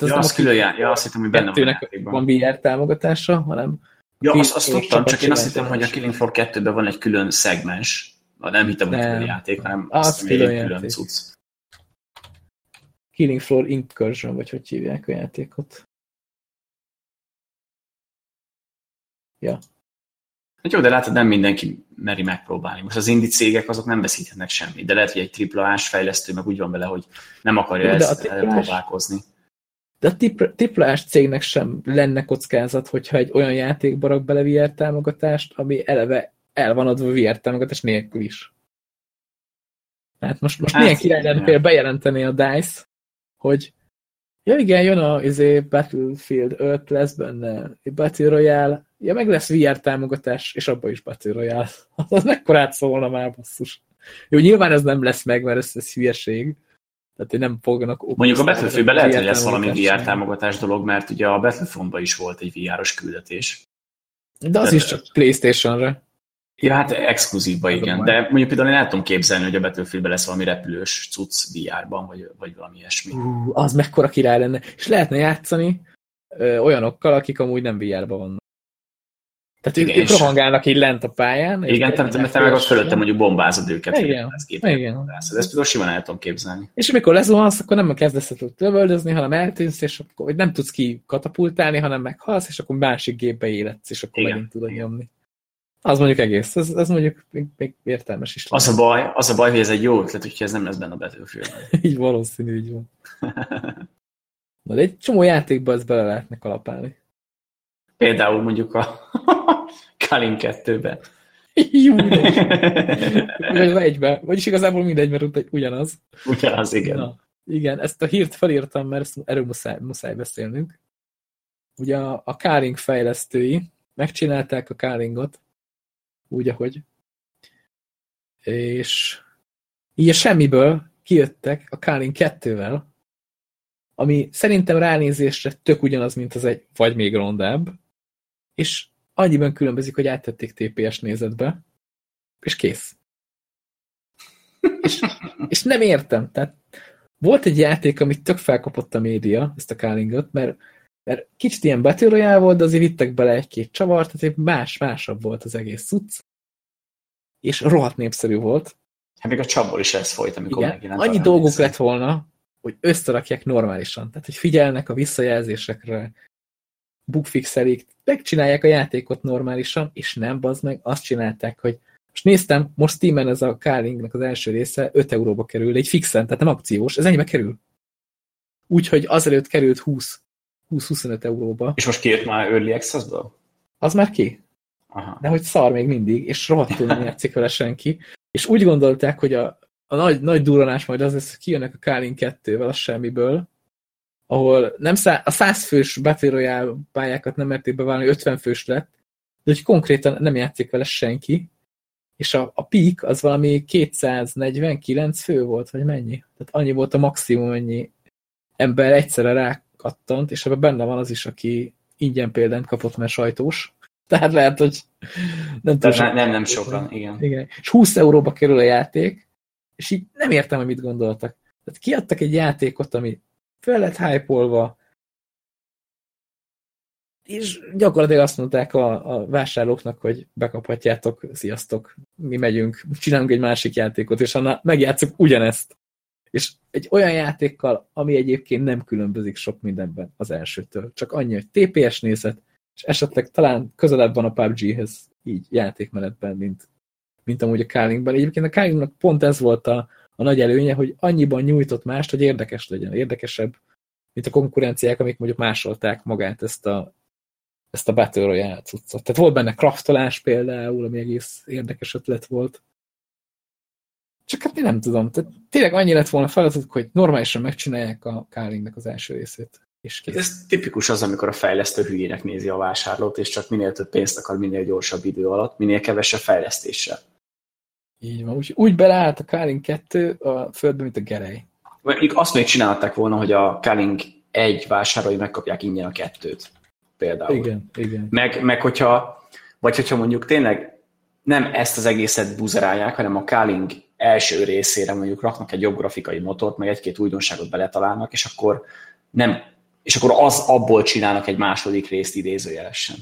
Az ja, az külön játék. Ja, azt hittem, hogy benne van van VR támogatása, hanem Ja, azt, azt tudtam, csak én azt hittem, hogy a Killing Floor 2-ben van egy külön szegmens. Nem hittem, hogy külön játék, hanem az azt egy külön cucc. Killing Floor Incursion, vagy hogy hívják a játékot. Ja. Hát jó, de látod, nem mindenki meri megpróbálni. Most az indi cégek azok nem veszíthetnek semmit, de lehet, hogy egy triplás fejlesztő meg úgy van vele, hogy nem akarja jó, ezt próbálkozni. De a triplás cégnek sem lenne kockázat, hogyha egy olyan játékba rak bele VR támogatást, ami eleve el van adva VR támogatás nélkül is. Tehát most, most hát, milyen király lenne például bejelenteni a DICE, hogy ja igen, jön a izé, Battlefield 5, lesz benne Battle Royale, ja meg lesz VR támogatás, és abban is Battle Royale. Az mekkorát szólna már, basszus. Jó, nyilván ez nem lesz meg, mert ez, ez hülyeség, tehát, hogy nem fognak... Mondjuk a Battlefield-ben lehet, hogy lesz valami VR támogatás dolog, mert ugye a Battlefront-ban is volt egy VR-os küldetés. De az De, is csak Playstation-re. Ja, hát exkluzívba igen, de mondjuk például én el tudom képzelni, hogy a battlefield lesz valami repülős cucc VR-ban, vagy, vagy valami ilyesmi. Uh, az mekkora király lenne. És lehetne játszani ö, olyanokkal, akik amúgy nem VR-ban vannak. Tehát ők, ők rohangálnak így lent a pályán. Igen, te, te, te meg ott fölöttem mondjuk bombázod őket. Igen, igen. Ezt például simán el tudom képzelni. És amikor lezuhansz, akkor nem kezdesz el lövöldözni, hanem eltűnsz, és akkor vagy nem tudsz ki katapultálni, hanem meghalsz, és akkor másik gépbe életsz, és akkor igen. megint tudod nyomni. Az mondjuk egész, ez, ez mondjuk még, még értelmes is. Az a, baj, az a baj, hogy ez egy jó ötlet, úgyhogy ez nem lesz benne a battlefield így valószínű, így van. Na, de egy csomó játékba ezt bele lehetne kalapálni. Például mondjuk a Kalin 2-be. Jó, Vagy egybe. Vagyis igazából mindegy, mert ugyanaz. Ugyanaz, igen. Na, igen, ezt a hírt felírtam, mert erről muszáj, muszáj beszélnünk. Ugye a, a Káring fejlesztői megcsinálták a Káringot, úgy, ahogy. És így a semmiből kijöttek a Káring 2-vel, ami szerintem ránézésre tök ugyanaz, mint az egy, vagy még rondább, és annyiban különbözik, hogy áttették TPS nézetbe, és kész. és, és nem értem. Tehát volt egy játék, amit tök felkapott a média, ezt a Kálingot, mert, mert kicsit ilyen Battle volt, de azért vittek bele egy-két csavart, tehát más-másabb volt az egész cucc, és rohadt népszerű volt. Hát még a csapból is ez folyt, amikor Igen, megjelent. Annyi dolguk lett volna, hogy összerakják normálisan. Tehát, hogy figyelnek a visszajelzésekre, bugfixelik, megcsinálják a játékot normálisan, és nem, bazd meg, azt csinálták, hogy most néztem, most Steam-en ez a Carlingnek az első része 5 euróba kerül, egy fixen, tehát nem akciós, ez ennyibe kerül. Úgyhogy azelőtt került 20 20-25 euróba. És most kijött már Early Access-ből? Az már ki. Aha. De hogy szar még mindig, és rohadtul nem játszik vele senki. És úgy gondolták, hogy a, a nagy, nagy duranás majd az lesz, hogy kijönnek a Kálin 2-vel a semmiből, ahol nem szá a 100 fős Battle Royale pályákat nem merték beválni, 50 fős lett, de hogy konkrétan nem játszik vele senki, és a, a peak az valami 249 fő volt, vagy mennyi? Tehát annyi volt a maximum, ennyi ember egyszerre rákattant, és ebben benne van az is, aki ingyen példányt kapott, mert sajtós. Tehát lehet, hogy nem tudom. Nem, nem, nem sokan, igen. igen. És 20 euróba kerül a játék, és így nem értem, hogy mit gondoltak. Tehát kiadtak egy játékot, ami fel lett hype és gyakorlatilag azt mondták a, a vásárlóknak, hogy bekaphatjátok, sziasztok, mi megyünk, csinálunk egy másik játékot, és annál megjátszuk ugyanezt. És egy olyan játékkal, ami egyébként nem különbözik sok mindenben az elsőtől. Csak annyi, hogy TPS nézet, és esetleg talán közelebb van a PUBG-hez így játékmenetben, mint, mint amúgy a Kálingban. Egyébként a Kálingnak pont ez volt a, a nagy előnye, hogy annyiban nyújtott mást, hogy érdekes legyen, érdekesebb, mint a konkurenciák, amik mondjuk másolták magát ezt a, ezt a Battle Royale cuccot. Tehát volt benne kraftolás például, ami egész érdekes ötlet volt. Csak hát én nem tudom. Tehát tényleg annyi lett volna feladatuk, hogy normálisan megcsinálják a Kálingnek az első részét. És kész. Ez tipikus az, amikor a fejlesztő hülyének nézi a vásárlót, és csak minél több pénzt akar minél gyorsabb idő alatt, minél kevesebb fejlesztéssel. Így van. Úgy, úgy beleállt a Káling 2 a földbe, mint a gerej. Még azt még csinálták volna, hogy a Káling egy vásárolói megkapják ingyen a kettőt. Például. Igen, igen. Meg, meg hogyha, vagy hogyha mondjuk tényleg nem ezt az egészet buzerálják, hanem a Káling első részére mondjuk raknak egy jobb grafikai motort, meg egy-két újdonságot beletalálnak, és akkor nem, és akkor az abból csinálnak egy második részt idézőjelesen.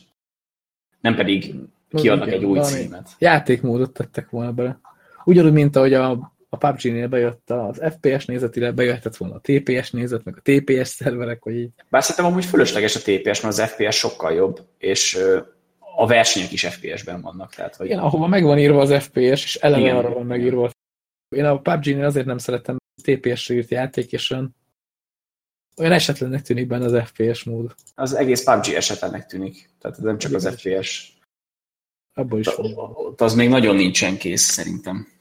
Nem pedig kiadnak igen, egy új címet. Játékmódot tettek volna bele. Ugyanúgy, mint ahogy a, a PUBG-nél bejött az FPS nézetire, bejöhetett volna a TPS nézet, meg a TPS szerverek, hogy így. Bár szerintem amúgy fölösleges a TPS, mert az FPS sokkal jobb, és a versenyek is FPS-ben vannak. Tehát, hogy... Igen, ahova meg van írva az FPS, és eleve Igen. arra van megírva. Én a PUBG-nél azért nem szeretem TPS-re írt játék, és olyan, olyan esetlennek tűnik benne az FPS mód. Az egész PUBG esetlennek tűnik. Tehát nem csak az FPS. Abból is Ott az még nagyon nincsen kész, szerintem.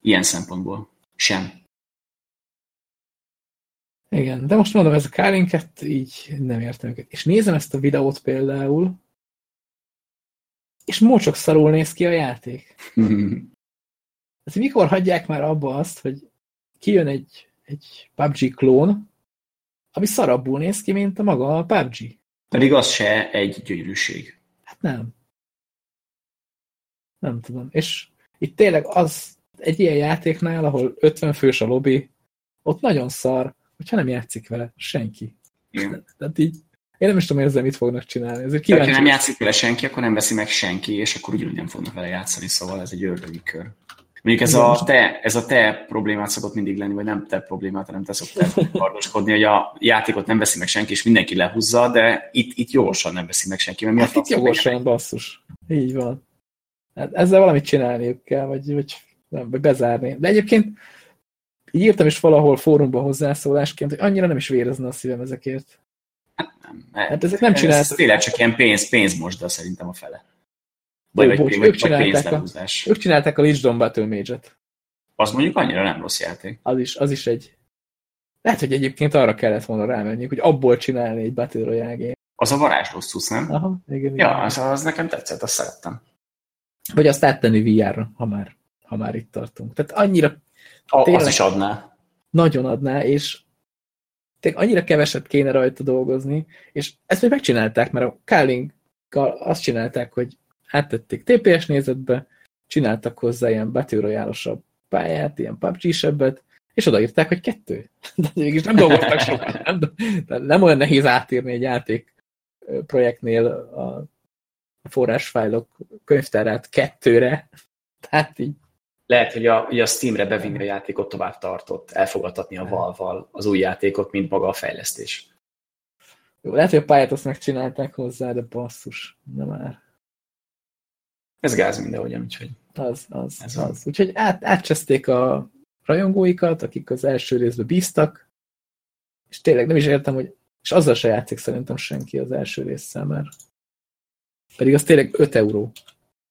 Ilyen szempontból. Sem. Igen, de most mondom, ez a Kálinket így nem értem őket. És nézem ezt a videót például, és mocsok szarul néz ki a játék. hát mikor hagyják már abba azt, hogy kijön egy, egy PUBG klón, ami szarabbul néz ki, mint a maga a PUBG. Pedig az se egy gyönyörűség. Hát nem. Nem tudom. És itt tényleg az egy ilyen játéknál, ahol 50 fős a lobby, ott nagyon szar, hogyha nem játszik vele senki. Igen. Tehát így Én nem is tudom, hogy ezzel mit fognak csinálni. Ezért kíváncsi. Ha nem játszik vele senki, akkor nem veszi meg senki, és akkor ugyanúgy nem fognak vele játszani, szóval ez egy ördögi kör. Mondjuk ez a, te, ez a te problémát szokott mindig lenni, vagy nem te problémát, hanem te szoktál kardoskodni, hogy a játékot nem veszi meg senki, és mindenki lehúzza, de itt, itt jogosan nem veszi meg senki. Mert hát itt jogosan, basszus. Így van. Hát ezzel valamit csinálniuk kell, vagy, vagy, nem, vagy bezárni. De egyébként így írtam is valahol fórumban hozzászólásként, hogy annyira nem is vérezne a szívem ezekért. Hát nem. Hát ezek nem csináltak. Ez tényleg csak ilyen pénz, pénzmosda szerintem a fele. Vagy, Jó, bocs, ők, csinálták a, ők csinálták a Lich Battle Mage-et. Az mondjuk annyira nem rossz játék. Az is, az is egy... Lehet, hogy egyébként arra kellett volna rámenni, hogy abból csinálni egy Battle Royale game. Az a varázslós cusz, nem? Aha, igen, ja, Az, az nekem tetszett, azt szerettem. Vagy azt áttenni VR-ra, ha már, ha már itt tartunk. Tehát annyira... A, tényleg, az is adná. Nagyon adná, és tényleg annyira keveset kéne rajta dolgozni, és ezt még megcsinálták, mert a Káling azt csinálták, hogy áttették TPS nézetbe, csináltak hozzá ilyen betűrojálosabb pályát, ilyen PUBG-sebbet, és odaírták, hogy kettő. De mégis nem dolgoztak sokat. Nem, nem olyan nehéz átírni egy játék projektnél a forrásfájlok könyvtárát kettőre. Tehát így. Lehet, hogy a, hogy a Steamre bevinni a játékot tovább tartott, elfogadtatni a val az új játékot, mint maga a fejlesztés. Jó, lehet, hogy a pályát azt megcsinálták hozzá, de basszus, nem már. Ez gáz mindenhogyan, úgyhogy... Az, az, ez az. Úgyhogy át, átcseszték a rajongóikat, akik az első részben bíztak, és tényleg nem is értem, hogy és azzal se játszik szerintem senki az első résszel, mert pedig az tényleg 5 euró.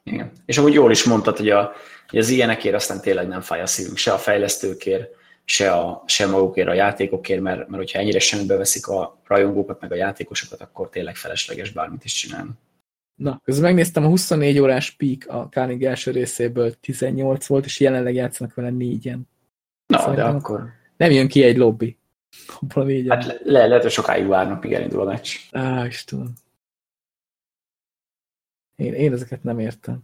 Igen. És ahogy jól is mondtad, hogy, a, az ilyenekért aztán tényleg nem fáj a szívünk, se a fejlesztőkért, se, a, se magukért, a játékokért, mert, mert hogyha ennyire semmibe veszik a rajongókat, meg a játékosokat, akkor tényleg felesleges bármit is csinálni. Na, közben megnéztem, a 24 órás peak a Kárning első részéből 18 volt, és jelenleg játszanak vele négyen. Na, Szerintem de akkor... Nem jön ki egy lobby. Abból a négyen. Hát le, lehet, hogy sokáig várnak, míg elindul a meccs. Á, Istenem. Én, én ezeket nem értem.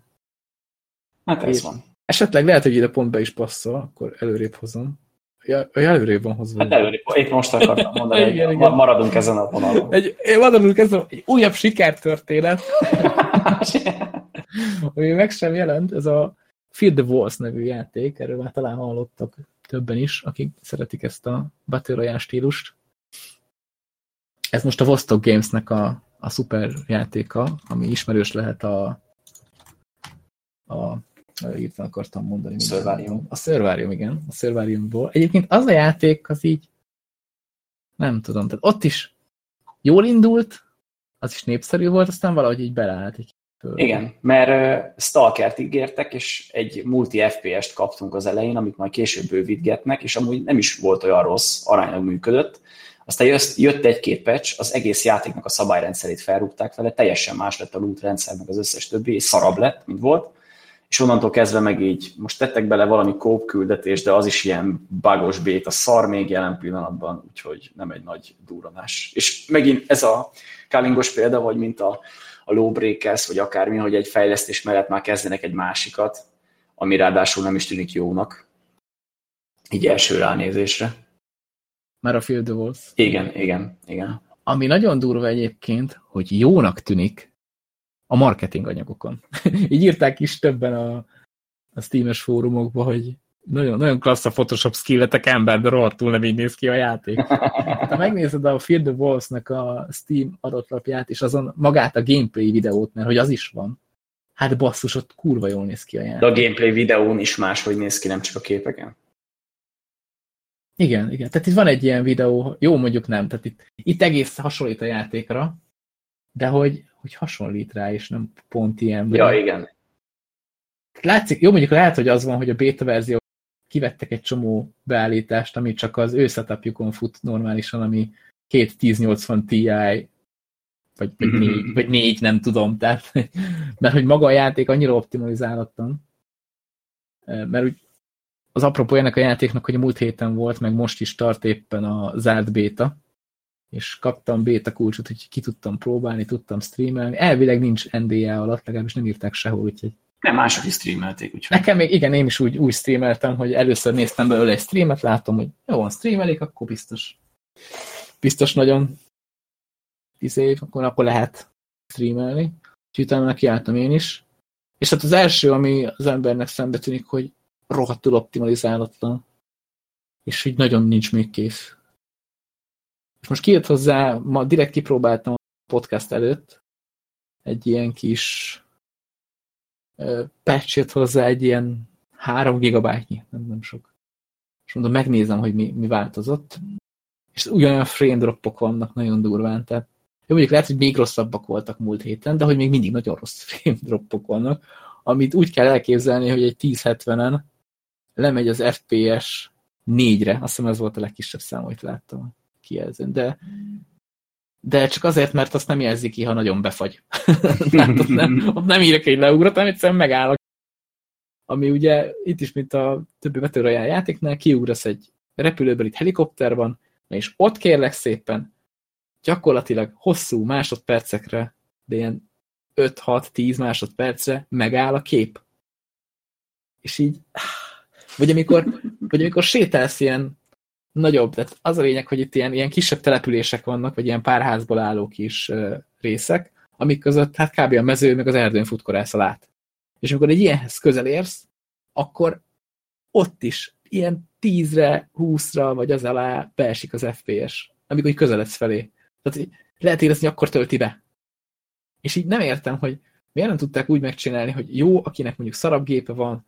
Hát ez van. Esetleg lehet, hogy ide pont be is passzol, akkor előrébb hozom. Ja, előrébb van hozva. Hát előrébb, épp most akartam mondani, igen, hogy igen. maradunk ezen a vonalon. Egy, maradunk ezen, egy újabb sikertörténet, ami meg sem jelent, ez a Feed the Walls nevű játék, erről már talán hallottak többen is, akik szeretik ezt a Battle Royale stílust. Ez most a Vostok Gamesnek a, a szuper játéka, ami ismerős lehet a, a írtam akartam mondani. Survarium. A Survarium, igen. A Survariumból. Egyébként az a játék, az így nem tudom, tehát ott is jól indult, az is népszerű volt, aztán valahogy így beleállt egy. Igen, mert uh, Stalkert ígértek, és egy multi FPS-t kaptunk az elején, amit majd később bővítgetnek, és amúgy nem is volt olyan rossz, aránylag működött. Aztán jött egy-két patch, az egész játéknak a szabályrendszerét felrúgták vele, teljesen más lett a loot rendszer, meg az összes többi, és szarabb lett, mint volt és onnantól kezdve meg így, most tettek bele valami kóp küldetés, de az is ilyen bagos bét, a szar még jelen pillanatban, úgyhogy nem egy nagy duranás. És megint ez a kálingos példa, vagy mint a, a Lawbreakers, vagy akármi, hogy egy fejlesztés mellett már kezdenek egy másikat, ami ráadásul nem is tűnik jónak, így első ránézésre. Már a Field the Wolves. Igen, igen, igen. Ami nagyon durva egyébként, hogy jónak tűnik, a marketing anyagokon. Így írták is többen a, a Steam-es fórumokba, hogy nagyon, nagyon klassz a Photoshop skilletek ember, de rohadtul nem így néz ki a játék. Ha megnézed a Fear the Walls-nak a Steam adatlapját, és azon magát a gameplay videót, mert hogy az is van, hát basszus, ott kurva jól néz ki a játék. De a gameplay videón is máshogy néz ki, nem csak a képeken? Igen, igen. Tehát itt van egy ilyen videó, jó mondjuk nem, tehát itt, itt egész hasonlít a játékra, de hogy, hogy hasonlít rá, és nem pont ilyen. Ja, igen. Látszik, jó mondjuk lehet, hogy az van, hogy a beta verzió kivettek egy csomó beállítást, ami csak az ő setupjukon fut normálisan, ami két 1080 Ti, vagy, vagy, mm -hmm. négy, vagy négy, nem tudom, tehát, mert hogy maga a játék annyira optimalizálottan, mert úgy az ennek a játéknak, hogy a múlt héten volt, meg most is tart éppen a zárt béta, és kaptam beta kulcsot, hogy ki tudtam próbálni, tudtam streamelni. Elvileg nincs NDA alatt, legalábbis nem írták sehol, úgyhogy... Nem, mások is streamelték, úgyhogy... Nekem még, igen, én is úgy, úgy streameltem, hogy először néztem belőle egy streamet, látom, hogy jó, van streamelik, akkor biztos biztos nagyon tíz év, akkor, akkor lehet streamelni. Úgyhogy utána kiálltam én is. És hát az első, ami az embernek szembe tűnik, hogy rohadtul optimalizálatlan. És hogy nagyon nincs még kész. És most kijött hozzá, ma direkt kipróbáltam a podcast előtt egy ilyen kis patch hozzá egy ilyen 3 gigabájtnyi, nem, nem sok. És mondom, megnézem, hogy mi, mi változott. És ugyanolyan frame dropok vannak nagyon durván, tehát jó, mondjuk lehet, hogy még rosszabbak voltak múlt héten, de hogy még mindig nagyon rossz frame dropok vannak, amit úgy kell elképzelni, hogy egy 1070-en lemegy az FPS 4-re, azt hiszem ez volt a legkisebb szám, amit láttam kijelzőn, de, de csak azért, mert azt nem jelzi ki, ha nagyon befagy. Tehát ott nem, ott nem írok egy leugrot, hanem egyszerűen megállok. Ami ugye itt is, mint a többi Royale játéknál, kiugrasz egy repülőből, itt helikopter van, és ott kérlek szépen, gyakorlatilag hosszú másodpercekre, de ilyen 5-6-10 másodpercre megáll a kép. És így, vagy amikor, vagy amikor sétálsz ilyen nagyobb, tehát az a lényeg, hogy itt ilyen, ilyen kisebb települések vannak, vagy ilyen párházból álló kis részek, amik között hát kb. a mező, meg az erdőn futkorász lát. És amikor egy ilyenhez közel érsz, akkor ott is ilyen 10-re, 20-ra, vagy az alá beesik az FPS, amikor így közeledsz felé. Tehát lehet érezni, akkor tölti be. És így nem értem, hogy miért nem tudták úgy megcsinálni, hogy jó, akinek mondjuk szarabb gépe van,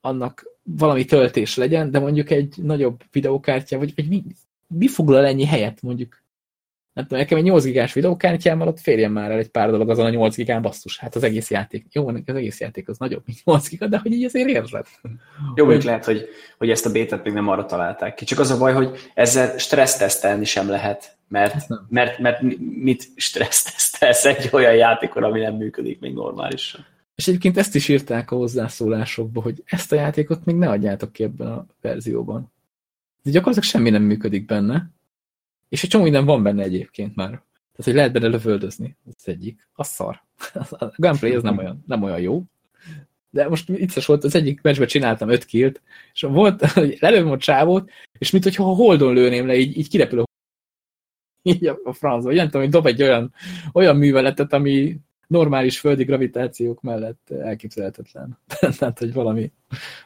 annak valami töltés legyen, de mondjuk egy nagyobb videókártya, vagy, vagy mi, mi foglal ennyi helyet mondjuk? Nem tudom, nekem egy 8 gigás videókártyámmal ott férjen már el egy pár dolog azon a 8 gigán, basszus, hát az egész játék. Jó, az egész játék az nagyobb, mint 8 giga, de hogy így azért érzed. Jó, hogy lehet, hogy, hogy ezt a bétet még nem arra találták ki. Csak az a baj, hogy ezzel stressztesztelni sem lehet, mert, mert, mert mit stressztesztelsz egy olyan játékon, ami nem működik még normálisan. És egyébként ezt is írták a hozzászólásokba, hogy ezt a játékot még ne adjátok ki ebben a verzióban. De gyakorlatilag semmi nem működik benne, és egy csomó minden van benne egyébként már. Tehát, hogy lehet benne lövöldözni. Ez egyik. A szar. A gameplay ez nem olyan, nem olyan jó. De most vicces volt, az egyik meccsben csináltam 5 killt, és volt, hogy lelőm a csávót, és mint hogyha a holdon lőném le, így, így kirepül a így a francba. Nem tudom, hogy dob egy olyan, olyan műveletet, ami normális földi gravitációk mellett elképzelhetetlen. Tehát, hogy valami,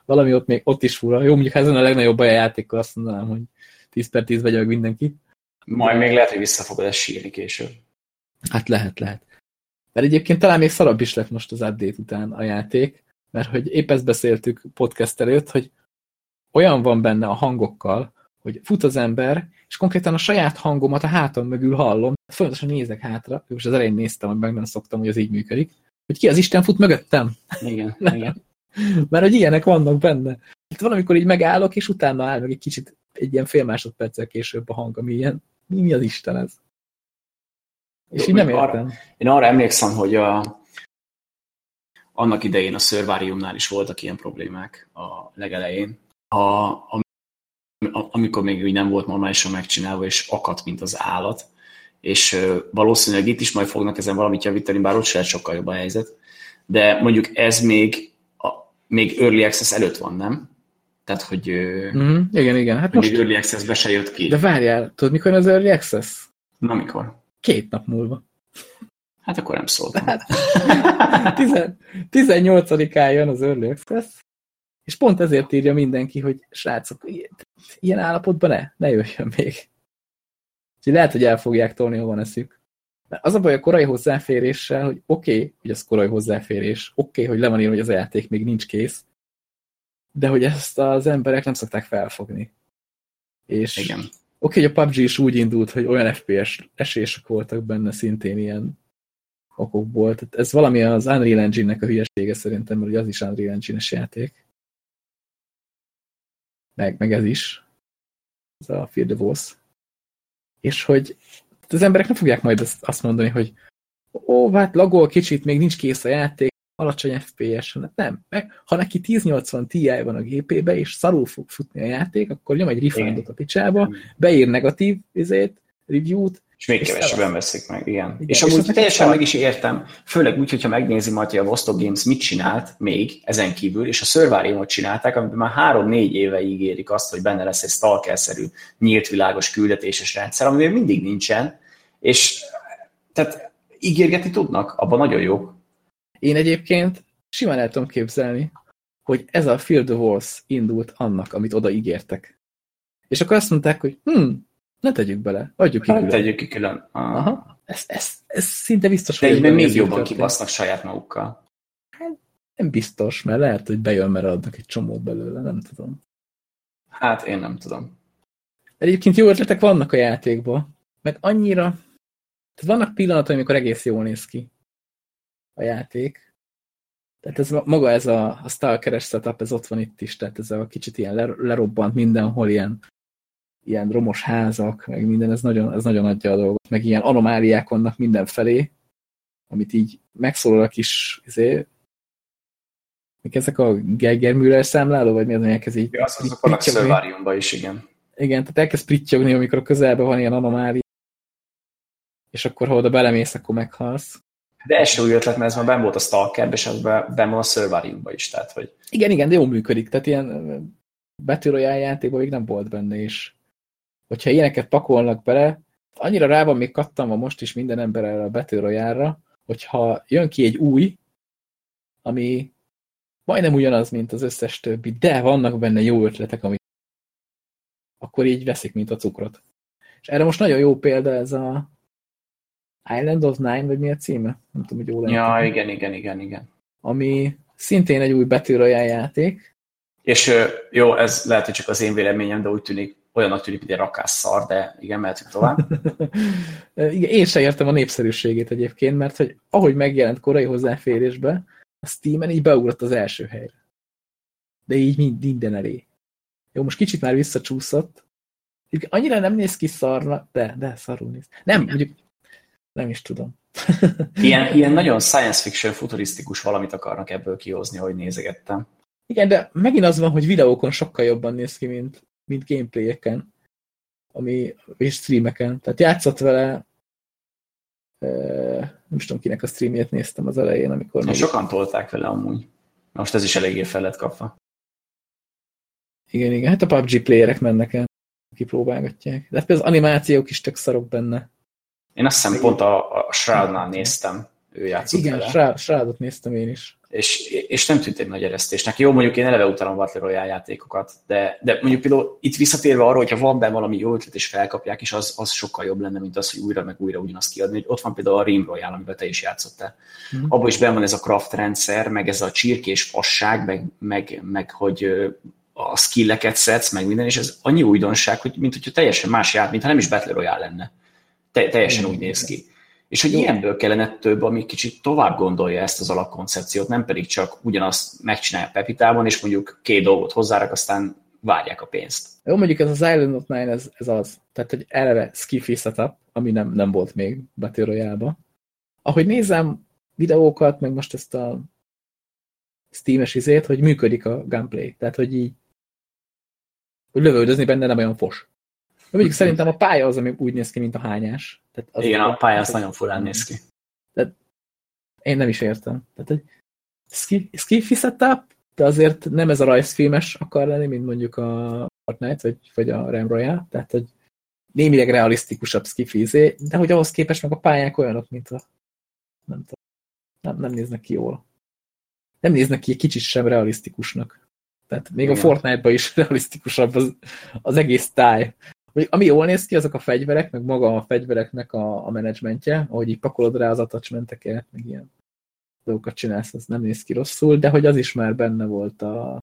valami ott még ott is fura. Jó, mondjuk ezen a legnagyobb baj a játékkal azt mondanám, hogy 10 per 10 vegyek mindenki. Majd még lehet, hogy vissza fogod ezt sírni később. Hát lehet, lehet. Mert egyébként talán még szarabb is lett most az update után a játék, mert hogy épp ezt beszéltük podcast előtt, hogy olyan van benne a hangokkal, hogy fut az ember, és konkrétan a saját hangomat a hátam mögül hallom, folyamatosan nézek hátra, most az elején néztem, hogy meg nem szoktam, hogy az így működik, hogy ki az Isten fut mögöttem. Igen, igen. Mert hogy ilyenek vannak benne. Itt valamikor így megállok, és utána áll meg egy kicsit egy ilyen fél másodperccel később a hang, ami ilyen, mi, az Isten ez? És Jó, így nem értem. Arra, én arra emlékszem, hogy a, annak idején a Survariumnál is voltak ilyen problémák a legelején. A, a amikor még úgy nem volt normálisan megcsinálva, és akadt, mint az állat. És valószínűleg itt is majd fognak ezen valamit javítani, bár ott se sokkal jobb a helyzet. De mondjuk ez még, a, még Early Access előtt van, nem? Tehát, hogy, mm, igen, igen. Hát most... még Early Access be se jött ki. De várjál, tudod, mikor az Early Access? Na, mikor? Két nap múlva. Hát akkor nem szóltam. Hát, 18-án jön az Early Access, és pont ezért írja mindenki, hogy srácok, ilyen állapotban ne, ne jöjjön még. Úgyhogy lehet, hogy el fogják tolni, ha van eszük. Mert az a baj a korai hozzáféréssel, hogy oké, okay, hogy az korai hozzáférés, oké, okay, hogy le van írva, hogy az a játék még nincs kész, de hogy ezt az emberek nem szokták felfogni. És Igen. Oké, okay, hogy a PUBG is úgy indult, hogy olyan FPS esések voltak benne szintén ilyen okokból. Tehát ez valami az Unreal Engine-nek a hülyesége szerintem, mert az is Unreal Engine-es játék meg, meg ez is, ez a Fear the Boss. És hogy az emberek nem fogják majd azt, azt mondani, hogy ó, hát lagol kicsit, még nincs kész a játék, alacsony FPS, nem. Meg, ha neki 1080 Ti van a gépébe, és szarul fog futni a játék, akkor nyom egy refundot a picsába, beír negatív izét, review-t, és még kevesebben veszik meg, igen. igen. És, és amúgy teljesen meg is értem, főleg úgy, hogyha megnézi majd, hogy a Vostok Games mit csinált még ezen kívül, és a Survariumot csinálták, amiben már három-négy éve ígérik azt, hogy benne lesz egy stalker-szerű nyílt világos küldetéses rendszer, ami még mindig nincsen, és tehát ígérgetni tudnak, abban nagyon jó. Én egyébként simán el tudom képzelni, hogy ez a Field of Wars indult annak, amit oda ígértek. És akkor azt mondták, hogy hm, ne tegyük bele, adjuk ki hát, külön. tegyük ki külön. Aha. Aha. Ez, ez, ez szinte biztos, De hogy egyben még jobban kibasznak saját magukkal. Nem biztos, mert lehet, hogy bejön, mert adnak egy csomót belőle, nem tudom. Hát én nem tudom. Egyébként jó ötletek vannak a játékban, meg annyira... Tehát vannak pillanatok, amikor egész jól néz ki a játék. Tehát ez ma- maga ez a, a stalkeres setup, ez ott van itt is, tehát ez a kicsit ilyen ler- lerobbant mindenhol, ilyen, ilyen romos házak, meg minden, ez nagyon, ez nagyon adja a dolgot, meg ilyen anomáliák vannak mindenfelé, amit így megszólal a kis, izé, mik ezek a Geiger Müller számláló, vagy mi az, amelyek ez így Az, azok vannak pittyogni? Szölváriumban is, igen. Igen, tehát elkezd prittyogni, amikor a közelben van ilyen anomália, és akkor ha oda belemész, akkor meghalsz. De ez se új ötlet, mert ez már benn volt a Stalkerben, és az be- benn van a Szölváriumban is, tehát hogy Igen, igen, de jól működik. Tehát ilyen Royale játékban még nem volt benne, és hogyha ilyeneket pakolnak bele, annyira rá van még kattanva most is minden ember erre a Royale-ra, hogyha jön ki egy új, ami majdnem ugyanaz, mint az összes többi, de vannak benne jó ötletek, amik akkor így veszik, mint a cukrot. És erre most nagyon jó példa ez a Island of Nine, vagy mi a címe? Nem tudom, hogy jól ja, igen, igen, igen, igen. Ami szintén egy új Royale játék, És jó, ez lehet, hogy csak az én véleményem, de úgy tűnik, olyannak tűnik, mint egy rakásszar, de igen, mehetünk tovább. Igen, én sem értem a népszerűségét egyébként, mert hogy ahogy megjelent korai hozzáférésbe, a Steam-en így beugrott az első helyre. De így mind- minden elé. Jó, most kicsit már visszacsúszott. Annyira nem néz ki szarna, de, de szarul néz. Nem, mondjuk nem is tudom. Ilyen, ilyen nagyon science fiction, futurisztikus valamit akarnak ebből kihozni, hogy nézegettem. Igen, de megint az van, hogy videókon sokkal jobban néz ki, mint, mint gameplayeken, ami, és streameken. Tehát játszott vele, e, nem is tudom, kinek a streamjét néztem az elején, amikor még, sokan tolták vele amúgy. Most ez is eléggé fel lett kapva. igen, igen, hát a PUBG playerek mennek el, kipróbálgatják. De hát az animációk is tök szarok benne. Én azt hiszem pont a, a Shroudnál néztem, ő játszott Igen, vele. Shroud- Shroudot néztem én is. És, és nem tűnt egy nagy eresztésnek. Jó, mondjuk én eleve utálom Battle Royale játékokat, de, de mondjuk például itt visszatérve arra, hogyha van benne valami jó ötlet és felkapják, és az, az sokkal jobb lenne, mint az, hogy újra meg újra ugyanazt kiadni. Hogy Ott van például a Rim Royale, amiben te is játszottál. Mhm. Abban is benne van ez a craft rendszer, meg ez a csirkés fasság, meg, meg, meg hogy a skilleket szedsz, meg minden, és ez annyi újdonság, hogy mint hogyha teljesen más jár, mintha nem is Battle Royale lenne. Te, teljesen úgy néz ki. És hogy Jó. ilyenből kellene több, ami kicsit tovább gondolja ezt az alapkoncepciót, nem pedig csak ugyanazt megcsinálja Pepitában, és mondjuk két dolgot hozzárak, aztán várják a pénzt. Jó, mondjuk ez az Island of Nine, ez, ez az. Tehát, hogy eleve skiffy setup, ami nem, nem volt még Battle royale Ahogy nézem videókat, meg most ezt a Steam-es izét, hogy működik a gameplay. Tehát, hogy így hogy lövöldözni benne nem olyan fos. Mondjuk szerintem a pálya az, ami úgy néz ki, mint a hányás. Tehát az Igen, a pálya az nagyon furán néz ki. Én nem is értem. Tehát, hogy ski- skiffy setup, de azért nem ez a rajzfilmes akar lenni, mint mondjuk a Fortnite, vagy, vagy a Ram Royale, tehát, hogy némileg realisztikusabb skiffy izé, de hogy ahhoz képest meg a pályák olyanok, mint a nem tudom, nem, nem néznek ki jól. Nem néznek ki egy kicsit sem realisztikusnak. Tehát még Igen. a Fortnite-ban is realisztikusabb az, az egész táj. Ami jól néz ki, azok a fegyverek, meg maga a fegyvereknek a, a menedzsmentje, ahogy így pakolod rá az attachmenteket, meg ilyen dolgokat csinálsz, az nem néz ki rosszul, de hogy az is már benne volt a,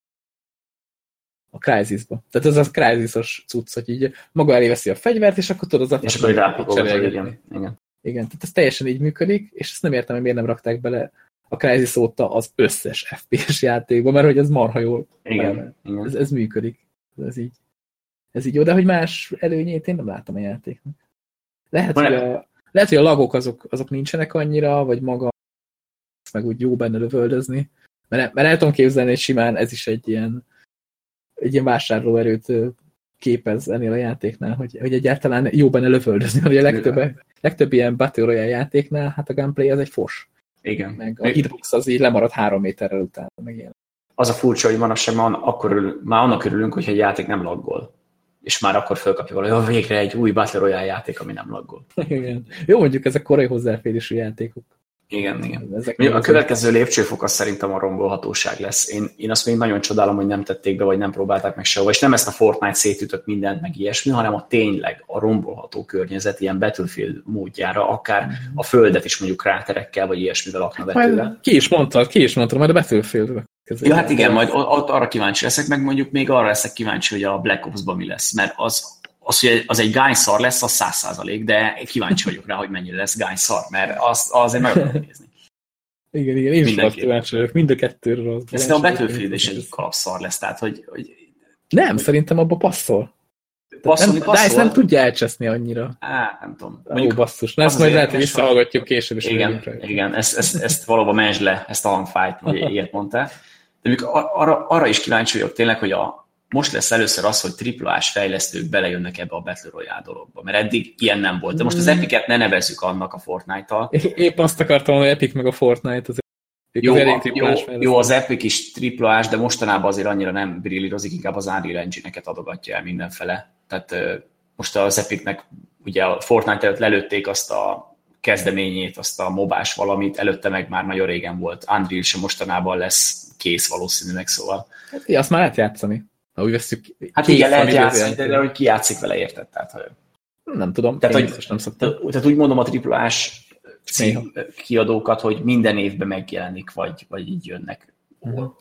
a Crysis-ba. Tehát ez a Crysis-os cucc, hogy így maga elé veszi a fegyvert, és akkor tudod az És akkor rápakolod, igen. igen. Igen, tehát ez teljesen így működik, és ezt nem értem, hogy miért nem rakták bele a Crysis óta az összes FPS játékba, mert hogy ez marha jól. Igen, igen. Ez, ez működik. Ez így, ez így jó, de hogy más előnyét én nem látom a játéknak. Lehet, hogy a, lehet, hogy a lagok azok, azok nincsenek annyira, vagy maga meg úgy jó benne lövöldözni. Mert, mert el tudom képzelni, hogy simán ez is egy ilyen, egy ilyen vásárlóerőt képez ennél a játéknál, hogy, hogy egyáltalán jó benne lövöldözni, hogy a legtöbb, legtöbb ilyen Battle Royale játéknál, hát a gameplay az egy fos. igen. Meg a hitbox az így lemarad három méterrel utána, meg ilyen. Az a furcsa, hogy manapság már, akkor már annak örülünk, hogyha egy játék nem laggol. És már akkor fölkapja valahogy, végre egy új Battle Royale játék, ami nem laggol. Igen. Jó, mondjuk ezek korai hozzáférésű játékok. Igen, igen. Ezek a következő lépcsőfok az szerintem a rombolhatóság lesz. Én, én azt még nagyon csodálom, hogy nem tették be, vagy nem próbálták meg sehova, és nem ezt a Fortnite szétütött mindent, meg ilyesmi, hanem a tényleg a rombolható környezet ilyen Battlefield módjára, akár mhm. a földet is mondjuk kráterekkel, vagy ilyesmivel lakna vetőle. Ki is mondtad, ki is mondtad, majd a battlefield Ja, hát igen, majd ott arra kíváncsi leszek, meg mondjuk még arra leszek kíváncsi, hogy a Black Ops-ban mi lesz, mert az, az, hogy az egy gányszar lesz, az száz százalék, de kíváncsi vagyok rá, hogy mennyire lesz gányszar, mert azt azért meg akarom nézni. Igen, igen, én is kíváncsi vagyok, mind a kettőről. Ez a Battlefield is egy kalapszar lesz, tehát hogy, hogy... Nem, szerintem abba passzol. Passzolni nem, passzol? Ezt nem tudja elcseszni annyira. Á, nem tudom. Mondjuk, Ó, basszus. Na, ezt majd lehet, hogy visszahallgatjuk később. is. igen, igen ezt, ezt, ezt valóban menj le, ezt a hangfájt, hogy ilyet mondtál. De arra, arra is kíváncsi vagyok tényleg, hogy a, most lesz először az, hogy triplás fejlesztők belejönnek ebbe a Battle Royale dologba, mert eddig ilyen nem volt. De most az mm. Epic-et ne nevezzük annak a Fortnite-tal. Épp azt akartam, hogy Epic meg a Fortnite az jó, jó, jó, az Epic is triplás, de mostanában azért annyira nem brillírozik, inkább az Unreal Engine-eket adogatja el mindenfele. Tehát most az Epicnek ugye a Fortnite előtt lelőtték azt a kezdeményét, azt a mobás valamit, előtte meg már nagyon régen volt. Unreal sem mostanában lesz kész valószínűleg, szóval. Hát, azt már lehet játszani. Ha úgy veszük, hát igen, lehet játszani, de, de hogy ki játszik vele, érted? Tehát, hogy... Nem tudom, tehát, hogy, nem szoktam. Tehát úgy mondom a triplás kiadókat, hogy minden évben megjelenik, vagy, vagy így jönnek uh-huh.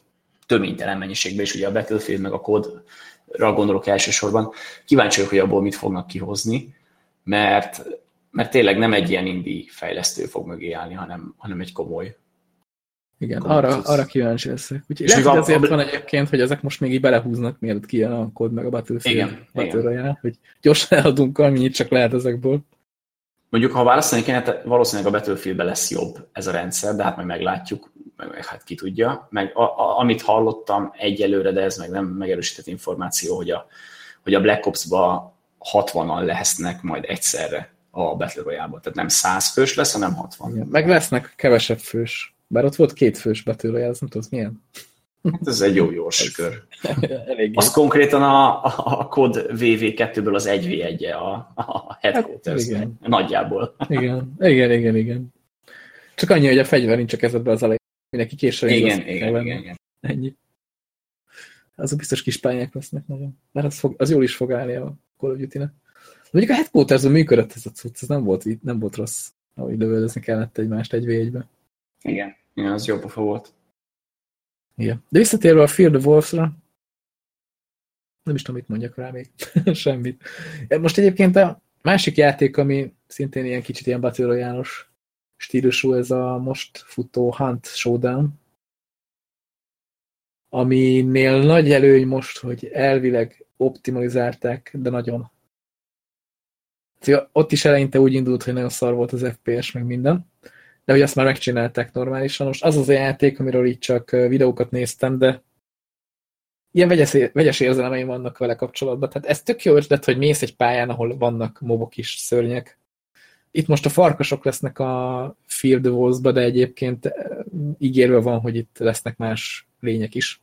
töménytelen mennyiségben, és ugye a Battlefield meg a kódra gondolok elsősorban. Kíváncsi vagyok, hogy abból mit fognak kihozni, mert, mert tényleg nem egy ilyen indie fejlesztő fog mögé állni, hanem, hanem egy komoly igen, arra, arra kíváncsi leszek. Úgyhogy lehet, hogy azért van egyébként, hogy ezek most még így belehúznak, mielőtt kijön a kód meg a Battlefield igen, Battle Royale, hogy gyorsan eladunk amennyit csak lehet ezekből. Mondjuk, ha választani kéne, valószínűleg a Battlefieldben lesz jobb ez a rendszer, de hát majd meglátjuk, meg hát ki tudja. Meg a, a, amit hallottam egyelőre, de ez meg nem megerősített információ, hogy a, hogy a Black Ops-ba 60-an lesznek majd egyszerre a Battle royale Tehát nem 100 fős lesz, hanem 60. Igen, meg lesznek kevesebb fős bár ott volt két fős betűre, ez nem tudod milyen. Hát ez egy jó gyors kör. Az konkrétan a, a kod VV2-ből az 1v1-e a, a headquarters hát, igen. nagyjából. Igen, igen, igen, igen. Csak annyi, hogy a fegyver nincs a kezedben az elején. Mindenki később. Igen, igen, igen, igen. Ennyi. Azok biztos kis pályák lesznek nagyon. Mert az, fog, az jól is fog állni a Call of Duty-nek. Mondjuk a headquarters működött ez a cucc, ez nem volt, nem volt rossz, ahogy lövöldözni kellett egymást egy v 1 Igen. Igen, az jó pofa volt. Igen. De visszatérve a Fear the Wolves-ra, nem is tudom, mit mondjak rá még. Semmit. Most egyébként a másik játék, ami szintén ilyen kicsit ilyen Battle stílusú, ez a most futó Hunt Showdown, aminél nagy előny most, hogy elvileg optimalizálták, de nagyon. Ott is eleinte úgy indult, hogy nagyon szar volt az FPS, meg minden de hogy azt már megcsinálták normálisan. Most az az a játék, amiről így csak videókat néztem, de ilyen vegyes, vegyes érzelmeim vannak vele kapcsolatban. Tehát ez tök jó ötlet, hogy mész egy pályán, ahol vannak mobok is, szörnyek. Itt most a farkasok lesznek a Field wars de egyébként ígérve van, hogy itt lesznek más lények is,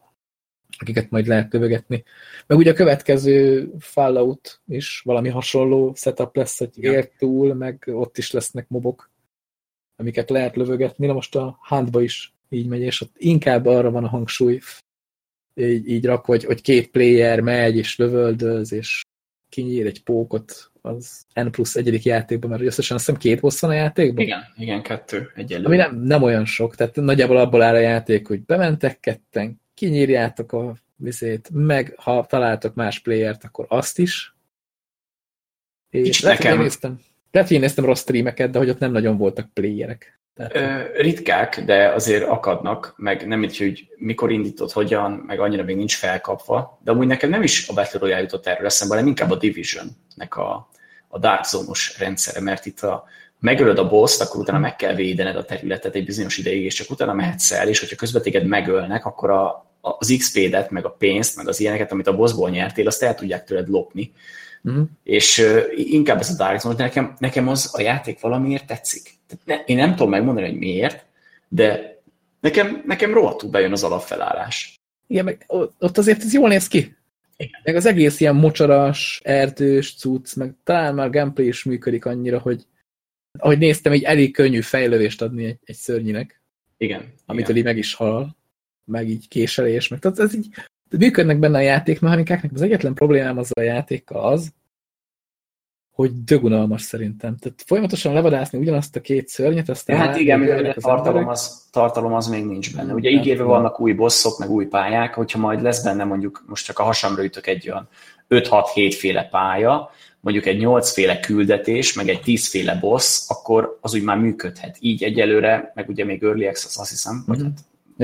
akiket majd lehet kövegetni. Meg ugye a következő Fallout is valami hasonló setup lesz, hogy ér túl, meg ott is lesznek mobok amiket lehet lövögetni. Na most a handba is így megy, és ott inkább arra van a hangsúly, így, így rak, hogy, hogy két player megy, és lövöldöz, és kinyír egy pókot az N plusz egyedik játékban, mert összesen azt hiszem két boss van a játékban? Igen, igen, kettő egyelőre. Ami nem, nem olyan sok, tehát nagyjából abból áll a játék, hogy bementek ketten, kinyírjátok a vizét, meg ha találtok más playert, akkor azt is. És nekem, néztem, lehet, hogy én néztem rossz streameket, de hogy ott nem nagyon voltak playerek. Tehát... Ö, ritkák, de azért akadnak, meg nem így, hogy mikor indított, hogyan, meg annyira még nincs felkapva. De amúgy nekem nem is a Battle Royale jutott erről eszembe, hanem inkább a Division-nek a, a Dark Zone-os rendszere, mert itt a, megölöd a boss akkor utána meg kell védened a területet egy bizonyos ideig, és csak utána mehetsz el, és hogyha közben téged megölnek, akkor a, az XP-det, meg a pénzt, meg az ilyeneket, amit a bossból nyertél, azt el tudják tőled lopni. Uh-huh. És uh, inkább ez a Dark Zone, nekem, nekem az a játék valamiért tetszik. Tehát ne, én nem tudom megmondani, hogy miért, de nekem, nekem rohadtul bejön az alapfelállás. Igen, meg ott azért ez jól néz ki. Igen. Meg az egész ilyen mocsaras, erdős cucc, meg talán már gameplay is működik annyira, hogy ahogy néztem, egy elég könnyű fejlődést adni egy, egy szörnyinek. Igen. Amitől így meg is hal, meg így késelés, meg tehát ez így működnek benne a játékmechanikáknak, az egyetlen problémám az a játékkal az, hogy dögunalmas szerintem. Tehát folyamatosan levadászni ugyanazt a két szörnyet, aztán... Ja, hát igen, mivel a tartalom az, tartalom az még nincs benne. Ugye ígérve vannak új bosszok, meg új pályák, hogyha majd lesz benne mondjuk, most csak a hasamra ütök egy olyan 5-6-7 féle pálya, mondjuk egy 8 féle küldetés, meg egy 10 féle boss, akkor az úgy már működhet. Így egyelőre, meg ugye még Early Access azt hiszem, vagy hát,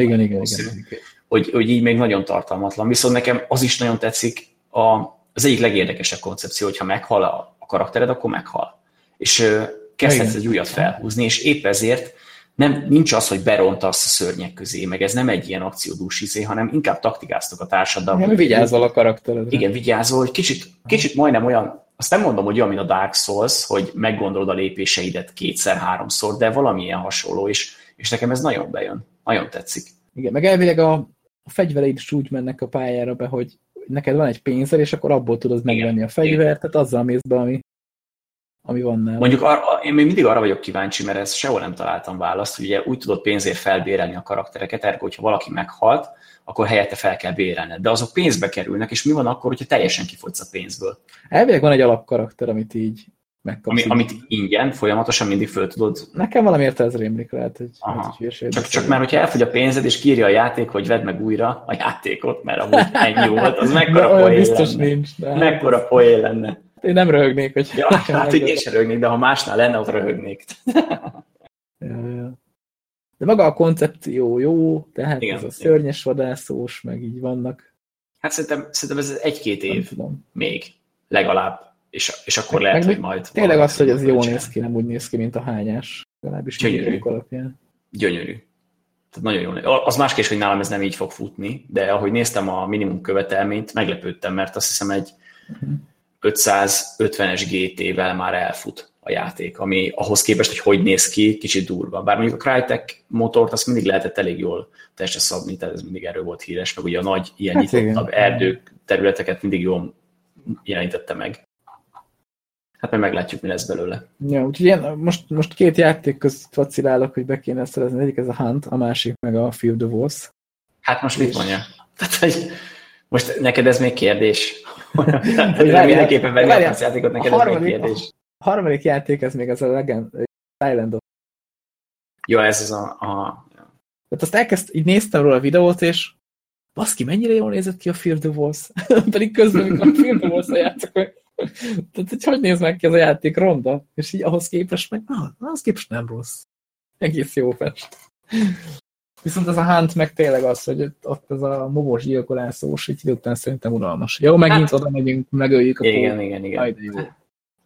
igen, igen, igen, igen. Hogy, hogy így még nagyon tartalmatlan. Viszont nekem az is nagyon tetszik, a, az egyik legérdekesebb koncepció, hogyha meghal a, a karaktered, akkor meghal. És kezdhetsz egy újat felhúzni, és épp ezért nem, nincs az, hogy berontasz a szörnyek közé, meg ez nem egy ilyen akciódús izé, hanem inkább taktikáztok a társaddal. Nem vigyázol a karakteredre. Igen, vigyázol, hogy kicsit, kicsit majdnem olyan, azt nem mondom, hogy olyan, mint a Dark Souls, hogy meggondolod a lépéseidet kétszer-háromszor, de valamilyen hasonló, és, és nekem ez nagyon bejön, nagyon tetszik. Igen, meg elvileg a, a fegyvereid is úgy mennek a pályára be, hogy neked van egy pénzed, és akkor abból tudod megvenni a fegyvert, tehát azzal mész be, ami, ami van nála. Mondjuk arra, én még mindig arra vagyok kíváncsi, mert ezt sehol nem találtam választ, hogy ugye úgy tudod pénzért felbérelni a karaktereket, ergo, hogyha valaki meghalt, akkor helyette fel kell bérelned. De azok pénzbe kerülnek, és mi van akkor, hogyha teljesen kifogysz a pénzből? Elvileg van egy alapkarakter, amit így megkapsz. Ami, amit ingyen, folyamatosan mindig föl tudod. Nekem valamiért ez rémlik, lehet, hogy, Aha. hogy csak, csak már, hogyha elfogy a pénzed, és kírja a játék, hogy vedd meg újra a játékot, mert amúgy ennyi volt, az mekkora poén biztos lenne. nincs. De mekkora hát poén lenne. Én nem röhögnék, hogy... Ja, hát, hogy én sem röhögnék, de ha másnál lenne, ott röhögnék. De maga a koncepció jó, tehát igen, ez a szörnyes vadászós, meg így vannak. Hát szerintem, szerintem ez egy-két év még, legalább és, és akkor lehet, meg, hogy majd... Tényleg az, hogy ez jól néz ki, nem úgy néz ki, mint a hányás. Legalábbis Gyönyörű. alapján. Gyönyörű. Tehát nagyon jó. Az más kérdés, hogy nálam ez nem így fog futni, de ahogy néztem a minimum követelményt, meglepődtem, mert azt hiszem egy uh-huh. 550-es GT-vel már elfut a játék, ami ahhoz képest, hogy hogy néz ki, kicsit durva. Bár mondjuk a Crytek motort azt mindig lehetett elég jól testre szabni, tehát ez mindig erről volt híres, meg ugye a nagy ilyen hát nyitottabb erdők területeket mindig jól jelenítette meg. Hát majd meglátjuk, mi lesz belőle. Ja, úgyhogy én most, most két játék között vacilálok, hogy be kéne szerezni. Egyik ez a Hunt, a másik meg a Field of Wars. Hát most mit mondja? Tehát, hogy most neked ez még kérdés. Hogy mindenképpen venni a játékot, neked a harmadik, ez még kérdés. A harmadik játék, ez még az a Legend, Island of Jó, ez az a... a... Tehát azt elkezd, így néztem róla a videót, és baszki, mennyire jól nézett ki a Field of Wars. Pedig közben, amikor a Field of Wars-a játszok, tehát, hogy hogy néz meg ki ez a játék ronda? És így ahhoz képest meg, na, ahhoz képest nem rossz. Egész jó fest. Viszont ez a Hunt meg tényleg az, hogy ott ez a mobos gyilkolászós, így után szerintem unalmas. Jó, megint hát, oda megyünk, megöljük a Igen, igen, igen. Majd jó.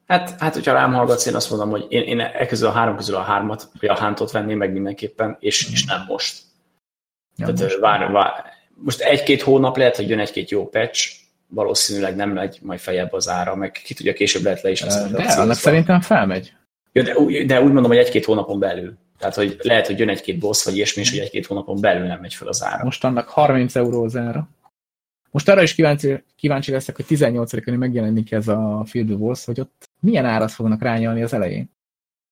Hát, hát, hogyha rám hallgatsz, én azt mondom, hogy én, én e közül a három közül a hármat, vagy a Huntot venném meg mindenképpen, és, és nem most. Ja, Tehát most. Vár, vár, most egy-két hónap lehet, hogy jön egy-két jó patch, valószínűleg nem megy majd feljebb az ára, meg ki tudja, később lehet le is lesz. De annak szerintem felmegy. Ja, de, de úgy mondom, hogy egy-két hónapon belül. Tehát, hogy lehet, hogy jön egy-két boss, vagy ilyesmi, és hogy egy-két hónapon belül nem megy fel az ára. Most annak 30 euró az ára. Most arra is kíváncsi, kíváncsi leszek, hogy 18-án megjelenik ez a Field of Wars, hogy ott milyen árat fognak rányalni az elején.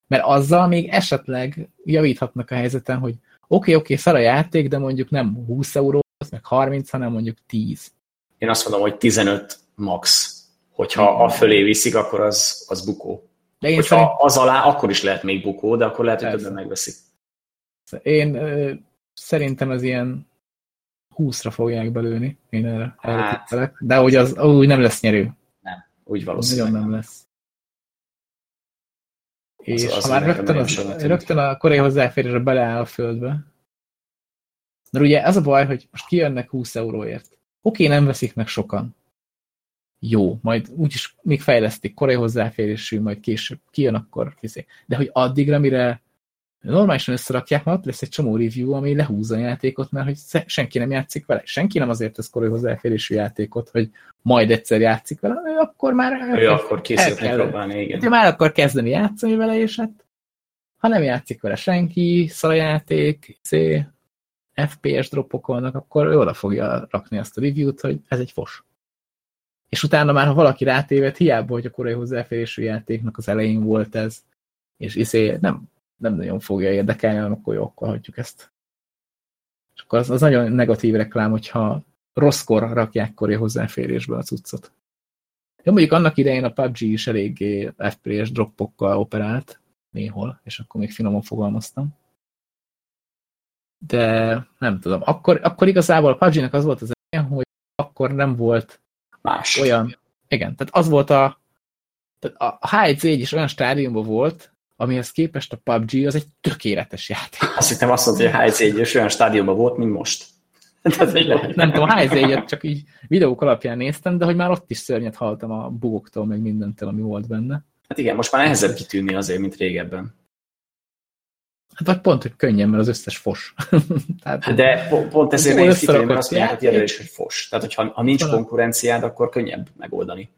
Mert azzal még esetleg javíthatnak a helyzeten, hogy oké, okay, oké, okay, fel a játék, de mondjuk nem 20 euró, meg 30, hanem mondjuk 10 én azt mondom, hogy 15 max. Hogyha a fölé viszik, akkor az, az bukó. De én Hogyha szerint... az alá, akkor is lehet még bukó, de akkor lehet, hogy többen megveszik. Én ö, szerintem az ilyen 20-ra fogják belőni. Én erre, hát, De hogy az úgy nem lesz nyerő. Nem, úgy valószínűleg nem. nem lesz. És az, az ha már rögtön, az, rögtön a korai hozzáférésre beleáll a földbe, mert ugye az a baj, hogy most kijönnek 20 euróért. Oké, nem veszik meg sokan. Jó, majd úgyis még fejlesztik, korai hozzáférésű, majd később kijön, akkor fizik. De hogy addigra, mire normálisan összerakják, majd lesz egy csomó review, ami lehúzza a játékot, mert hogy senki nem játszik vele. Senki nem azért tesz korai hozzáférésű játékot, hogy majd egyszer játszik vele, ő akkor már... Ő akkor készíteni próbálni, igen. Ő már akar kezdeni játszani vele, és hát ha nem játszik vele senki, szalajáték, szé, FPS dropok vannak, akkor ő oda fogja rakni azt a review-t, hogy ez egy fos. és utána már, ha valaki rátéved, hiába, hogy a korai hozzáférésű játéknak az elején volt ez, és izé nem, nem nagyon fogja érdekelni, akkor jó, akkor hagyjuk ezt. És akkor az, az nagyon negatív reklám, hogyha rosszkor rakják korai hozzáférésbe a cuccot. Jó, mondjuk annak idején a PUBG is eléggé FPS droppokkal operált néhol, és akkor még finoman fogalmaztam. De nem tudom. Akkor, akkor igazából a PUBG-nek az volt az elején, hogy akkor nem volt Más. olyan, igen, tehát az volt a, tehát a H1Z1 is olyan stádiumban volt, amihez képest a PUBG az egy tökéletes játék. Azt hittem azt mondta, hogy a H1Z1 is olyan stádiumban volt, mint most. Tehát, nem tudom, a H1Z1-et csak így videók alapján néztem, de hogy már ott is szörnyet hallottam a bugoktól, meg mindentől, ami volt benne. Hát igen, most már nehezebb kitűnni azért, mint régebben. Hát vagy pont, hogy könnyen, mert az összes fos. Tehát, De pont ezért nehéz kitűnni, mert azt mondják, hogy is, hogy fos. Tehát, hogyha ha nincs konkurenciád, akkor könnyebb megoldani.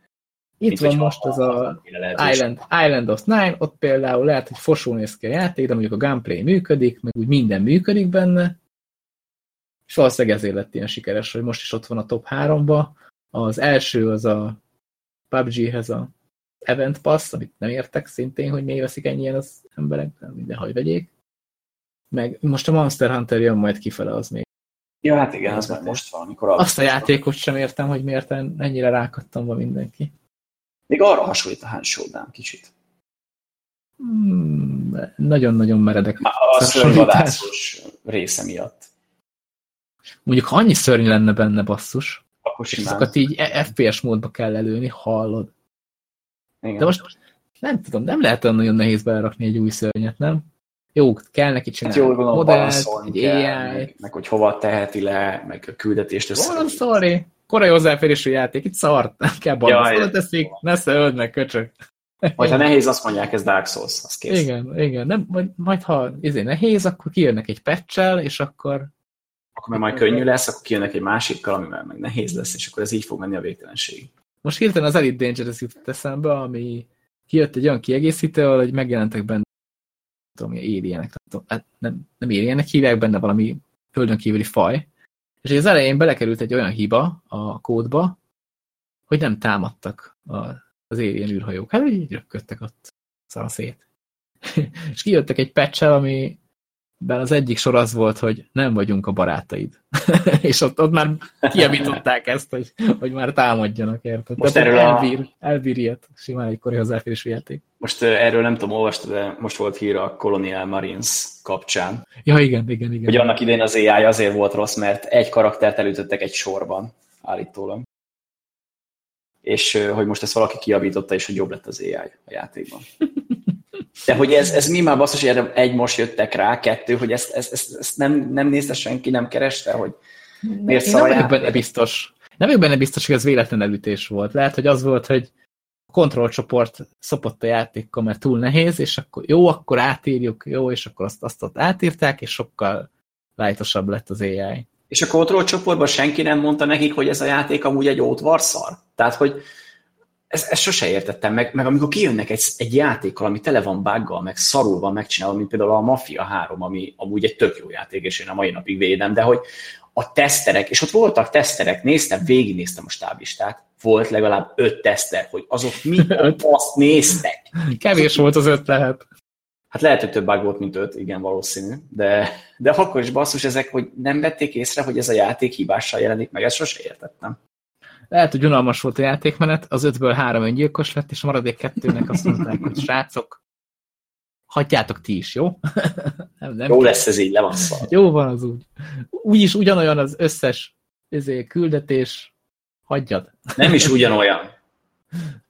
Itt Mint, van most az a Island, Island of Nine, ott például lehet, hogy fosó néz ki a játék, de mondjuk a gameplay működik, meg úgy minden működik benne, és valószínűleg ezért lett ilyen sikeres, hogy most is ott van a top 3-ba. Az első az a PUBG-hez a Event Pass, amit nem értek szintén, hogy miért veszik ennyien az emberek, mindenhogy vegyék. Meg most a Monster Hunter jön majd kifele, az még. Ja, hát igen, az már most van, amikor Azt a játékot sem értem, hogy miért ennyire rákattam van mindenki. Még arra hasonlít a Hand Showdown kicsit. Nagyon-nagyon hmm, meredek. A szörnyvadászos része miatt. Mondjuk, ha annyi szörny lenne benne basszus, akkor és azokat így FPS módba kell előni, hallod. Igen. De most nem tudom, nem lehet olyan nagyon nehéz belerakni egy új szörnyet, nem? Jó, kell neki csinálni hát jó, modellt, egy AI. Meg, meg, hogy hova teheti le, meg a küldetést össze. Oh, sorry. Korai hozzáférésű játék, itt szart, nem kell balanszolni, ja, teszik, ne szöld meg, köcsök. Vagy ha nehéz, azt mondják, ez Dark Souls, az kész. Igen, igen. Nem, majd, majd ha izé nehéz, akkor kijönnek egy patch és akkor akkor már majd könnyű lesz, akkor kijönnek egy másikkal, amivel meg nehéz lesz, és akkor ez így fog menni a végtelenség. Most hirtelen az Elite Dangerous jutott eszembe, ami kijött egy olyan kiegészítő, hogy megjelentek benne tudom, alienek, nem, hát nem, nem alienek, hívják benne valami földön kívüli faj, és az elején belekerült egy olyan hiba a kódba, hogy nem támadtak a, az alien űrhajók. Hát így röpködtek ott szét. és kijöttek egy patch ami ben az egyik sor az volt, hogy nem vagyunk a barátaid. és ott, ott már kiavították ezt, hogy, hogy már támadjanak, érted? Most Tehát erről elbír, a... elbír ilyet, simán egy kori hozzáférésű játék. Most erről nem tudom, olvastad, de most volt hír a Colonial Marines kapcsán. Ja, igen, igen, igen. Hogy annak idején az AI azért volt rossz, mert egy karaktert elütöttek egy sorban, állítólag. És hogy most ezt valaki kiavította, és hogy jobb lett az AI a játékban. De hogy ez, ez mi már basszus, hogy erre egy most jöttek rá, kettő, hogy ezt, ezt, ezt, ezt nem, nem nézte senki, nem kereste, hogy miért Én nem vagyok benne biztos. Nem vagyok benne biztos, hogy ez véletlen elütés volt. Lehet, hogy az volt, hogy a kontrollcsoport szopott a játékkal, mert túl nehéz, és akkor jó, akkor átírjuk, jó, és akkor azt, azt ott átírták, és sokkal lájtosabb lett az AI. És a kontrollcsoportban senki nem mondta nekik, hogy ez a játék amúgy egy ótvarszar? Tehát, hogy ezt, ezt sose értettem meg, meg amikor kijönnek egy, egy játékkal, ami tele van buggal, meg szarul van megcsinálva, mint például a Mafia 3, ami amúgy egy tök jó játék, és én a mai napig védem, de hogy a teszterek, és ott voltak teszterek, néztem, végignéztem a stáblistát, volt legalább öt teszter, hogy azok mi azt néztek. Kevés volt az öt lehet. Hát lehet, hogy több bug volt, mint öt, igen, valószínű, de, de akkor is basszus ezek, hogy nem vették észre, hogy ez a játék hibással jelenik meg, ezt sose értettem. Lehet, hogy unalmas volt a játékmenet, az ötből három öngyilkos lett, és a maradék kettőnek azt mondták, hogy srácok, hagyjátok ti is, jó? nem, nem jó lesz ez így, szal. Jó van az úgy. Úgyis ugyanolyan az összes ezért, küldetés, hagyjad. Nem is ugyanolyan.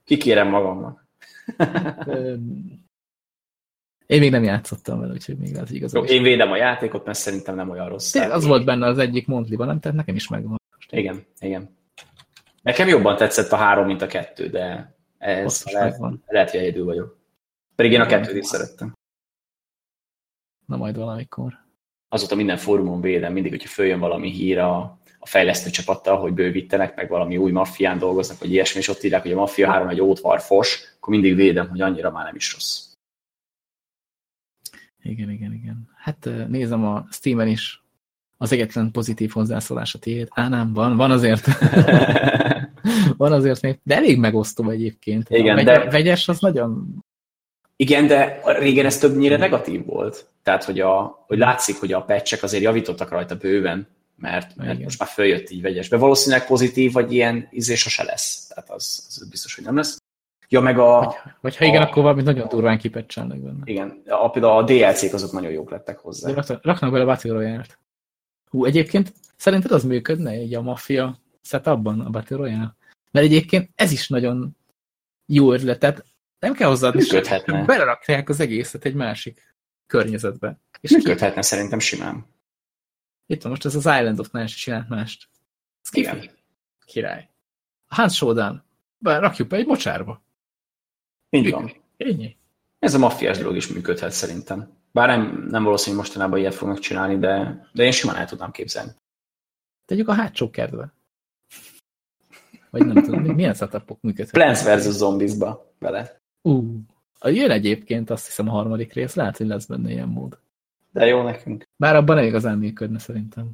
Kikérem magamnak. Én még nem játszottam vele, úgyhogy még az igaz. Jó, én védem a játékot, mert szerintem nem olyan rossz. Tényleg, az volt benne az egyik Montliban, nem? Tehát nekem is megvan. Igen, igen. Nekem jobban tetszett a három, mint a kettő, de ez lehet, lehet, hogy egyedül vagyok. Pedig én a kettőt is szerettem. Na majd valamikor. Azóta minden fórumon védem, mindig, hogyha följön valami hír a, a fejlesztő csapattal, hogy bővítenek, meg valami új maffián dolgoznak, vagy ilyesmi, és ott írják, hogy a maffia 3 egy ótvar fos, akkor mindig védem, hogy annyira már nem is rossz. Igen, igen, igen. Hát nézem a Steam-en is az egyetlen pozitív hozzászólás a tiéd. Á, nem, van, van azért. van azért még, de elég megosztó egyébként. Igen, a de... Vegyes az nagyon... Igen, de régen ez többnyire negatív volt. Tehát, hogy, a, hogy látszik, hogy a patchek azért javítottak rajta bőven, mert, mert most már följött így vegyesbe. Valószínűleg pozitív, vagy ilyen izé sose lesz. Tehát az, az biztos, hogy nem lesz. Ja, meg a... Vagy, vagy ha igen, a, akkor valami nagyon durván kipecselnek benne. Igen, a, például a DLC-k azok nagyon jók lettek hozzá. Raknak, raknak bele Battle Royale-t. Hú, egyébként szerinted az működne egy a maffia setupban, a Battle Royale? Mert egyébként ez is nagyon jó ötlet. Tehát nem kell hozzá, Működhetne. belerakják az egészet egy másik környezetbe. És Működhetne ki... szerintem simán. Itt van most ez az Island of Nash csinált mást. Skiffy. Király. A Hans Showdown. Rakjuk be egy mocsárba. Így van. Ennyi. Ez a maffiás dolog is működhet szerintem. Bár nem, nem valószínű, hogy mostanában ilyet fognak csinálni, de, de én simán el tudnám képzelni. Tegyük a hátsó kertbe. Vagy nem tudom, milyen setupok működhet. Plants vs. Zombiesba vele. Uh, jön egyébként azt hiszem a harmadik rész, lehet, hogy lesz benne ilyen mód. De jó nekünk. Bár abban nem igazán működne szerintem.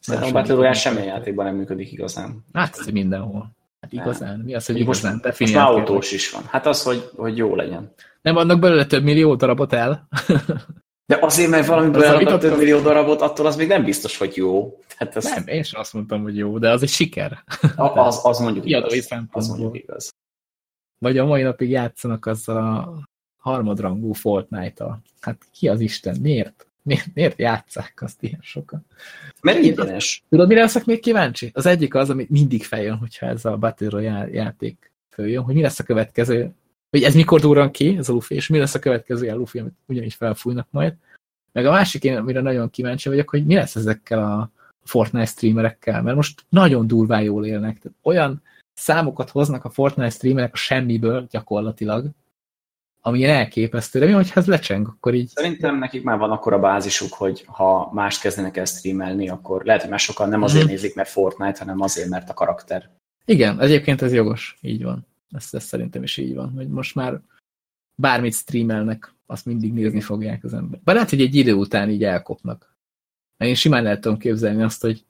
Szerintem a Battle Royale semmilyen játékban nem működik igazán. Hát mindenhol. Hát igazán? Mi az, hogy most, igazán? Most, most már autós is van. Hát az, hogy, hogy jó legyen. Nem adnak belőle több millió darabot el? De azért, mert valamiből eladnak több millió darabot, attól az még nem biztos, hogy jó. Hát ez... Nem, én sem azt mondtam, hogy jó, de az egy siker. A, az, az mondjuk igaz. Az mondjuk igaz. Vagy a mai napig játszanak az a harmadrangú Fortnite-a. Hát ki az Isten? Miért? Miért, miért játsszák azt ilyen sokan? Mert ingyenes. Tudod, mire leszek még kíváncsi? Az egyik az, ami mindig feljön, hogyha ez a Battle Royale játék följön, hogy mi lesz a következő, hogy ez mikor durran ki, ez a Luffy, és mi lesz a következő a Luffy, amit ugyanis felfújnak majd. Meg a másik, én, amire nagyon kíváncsi vagyok, hogy mi lesz ezekkel a Fortnite streamerekkel, mert most nagyon durván jól élnek. Tehát olyan számokat hoznak a Fortnite streamerek a semmiből gyakorlatilag, ami ilyen elképesztő, de mi, hogyha ez lecseng, akkor így... Szerintem nekik már van akkor a bázisuk, hogy ha más kezdenek el streamelni, akkor lehet, hogy már sokan nem azért hmm. nézik, mert Fortnite, hanem azért, mert a karakter. Igen, egyébként ez jogos, így van. Ez, ez szerintem is így van, hogy most már bármit streamelnek, azt mindig nézni fogják az ember. Bár lehet, hogy egy idő után így elkopnak. Mert én simán lehet tudom képzelni azt, hogy,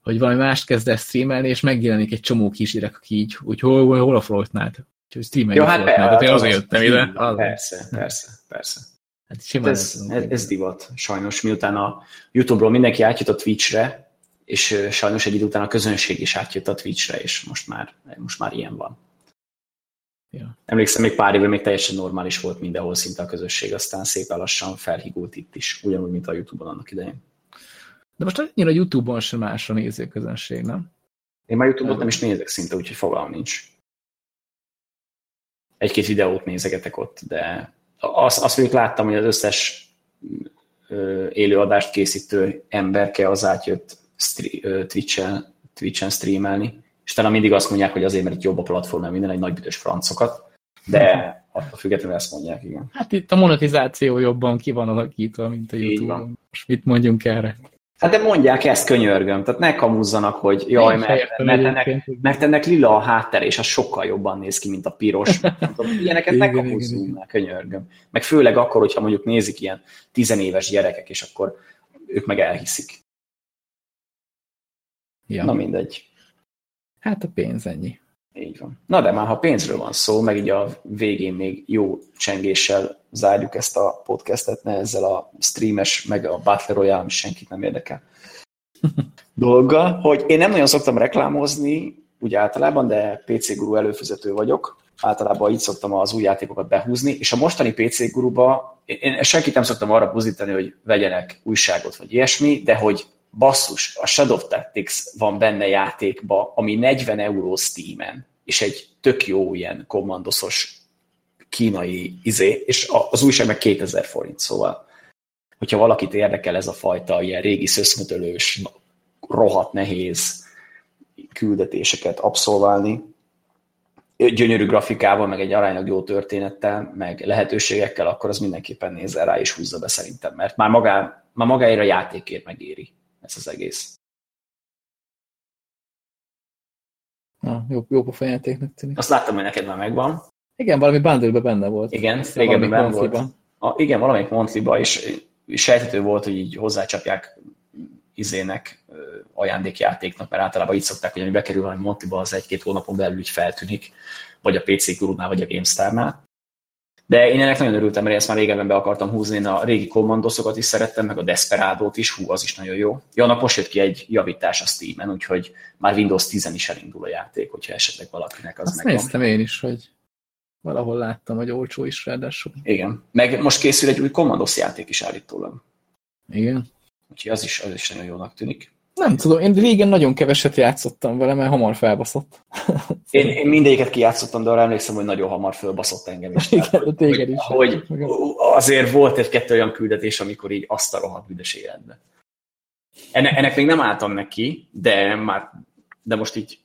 hogy valami mást kezd el streamelni, és megjelenik egy csomó kisgyerek, aki így, úgy hol, hol, hol a Fortnite? Úgyhogy streamelni Jó, hát Fortnite. Én azért jöttem ide. Az. Persze, persze, persze. Hát simán ez, ez, ez divat, sajnos. Miután a YouTube-ról mindenki átjött a Twitch-re, és sajnos egy idő után a közönség is átjött a Twitch-re, és most már, most már ilyen van. Ja. Emlékszem, még pár éve még teljesen normális volt mindenhol szinte a közösség, aztán szépen lassan felhigult itt is, ugyanúgy, mint a YouTube-on annak idején. De most annyira YouTube-on sem más a nézőközönség, nem? Én már YouTube-ot nem is nézek szinte, úgyhogy fogalmam nincs. Egy-két videót nézegetek ott, de azt, azt mondjuk láttam, hogy az összes élőadást készítő emberke az átjött Twitch-en, Twitch-en streamelni, és talán mindig azt mondják, hogy azért, mert itt jobb a platform, minden egy nagy büdös francokat, de attól függetlenül ezt mondják, igen. Hát itt a monetizáció jobban ki van alakítva, mint a YouTube-on. Most mit mondjunk erre? Hát de mondják ezt könyörgöm, tehát ne kamuzzanak, hogy jaj, mert, mert, ennek, mert ennek lila a háttere, és az sokkal jobban néz ki, mint a piros. Ilyeneket ne kamuzzunk már, könyörgöm. Meg főleg akkor, hogyha mondjuk nézik ilyen tizenéves gyerekek, és akkor ők meg elhiszik. Ja. Na mindegy. Hát a pénz ennyi. Így van. Na de már ha pénzről van szó, meg így a végén még jó csengéssel zárjuk ezt a podcastet, ne ezzel a streames, meg a Battle Royale, ami senkit nem érdekel dolga, hogy én nem nagyon szoktam reklámozni, úgy általában, de PC Guru előfizető vagyok, általában így szoktam az új játékokat behúzni, és a mostani PC Guruba én senkit nem szoktam arra buzítani, hogy vegyenek újságot, vagy ilyesmi, de hogy basszus, a Shadow Tactics van benne játékba, ami 40 euró Steam-en, és egy tök jó ilyen kommandoszos kínai izé, és az újság meg 2000 forint, szóval hogyha valakit érdekel ez a fajta ilyen régi szöszmötölős, rohadt nehéz küldetéseket abszolválni, gyönyörű grafikával, meg egy aránylag jó történettel, meg lehetőségekkel, akkor az mindenképpen nézze rá és húzza be szerintem, mert már, magá, már magáért a játékért megéri ez az egész. Na, jó, jó pofa játéknak tűnik. Azt láttam, hogy neked már megvan. Igen, valami bundle benne volt. Igen, igen, benne volt. A, igen, valamelyik monthly és, és sejtető volt, hogy így hozzácsapják izének, ajándékjátéknak, mert általában így szokták, hogy ami bekerül valami Montiba, az egy-két hónapon belül így feltűnik, vagy a PC Guru-nál, vagy a GameStar-nál. De én ennek nagyon örültem, mert ezt már régebben be akartam húzni, én a régi kommandoszokat is szerettem, meg a Desperado-t is, hú, az is nagyon jó. Ja, annak most jött ki egy javítás a Steam-en, úgyhogy már Windows 10 is elindul a játék, hogyha esetleg valakinek az Azt megvan. néztem én is, hogy valahol láttam, hogy olcsó is ráadásul. Igen. Meg most készül egy új Commandos játék is állítólag. Igen. Úgyhogy az is, az is nagyon jónak tűnik. Nem tudom, én régen nagyon keveset játszottam vele, mert hamar felbaszott. Én, én mindegyiket kijátszottam, de arra emlékszem, hogy nagyon hamar fölbaszott engem is. Igen, de téged is. Hogy azért volt egy-kettő olyan küldetés, amikor így azt a rohadt büdös életbe. Ennek, ennek még nem álltam neki, de már de most így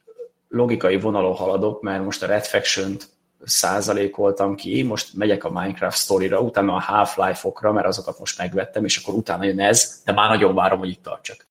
logikai vonalon haladok, mert most a Red Faction-t százalékoltam ki, most megyek a Minecraft Story-ra, utána a Half-Life-okra, mert azokat most megvettem, és akkor utána jön ez, de már nagyon várom, hogy itt tartsak.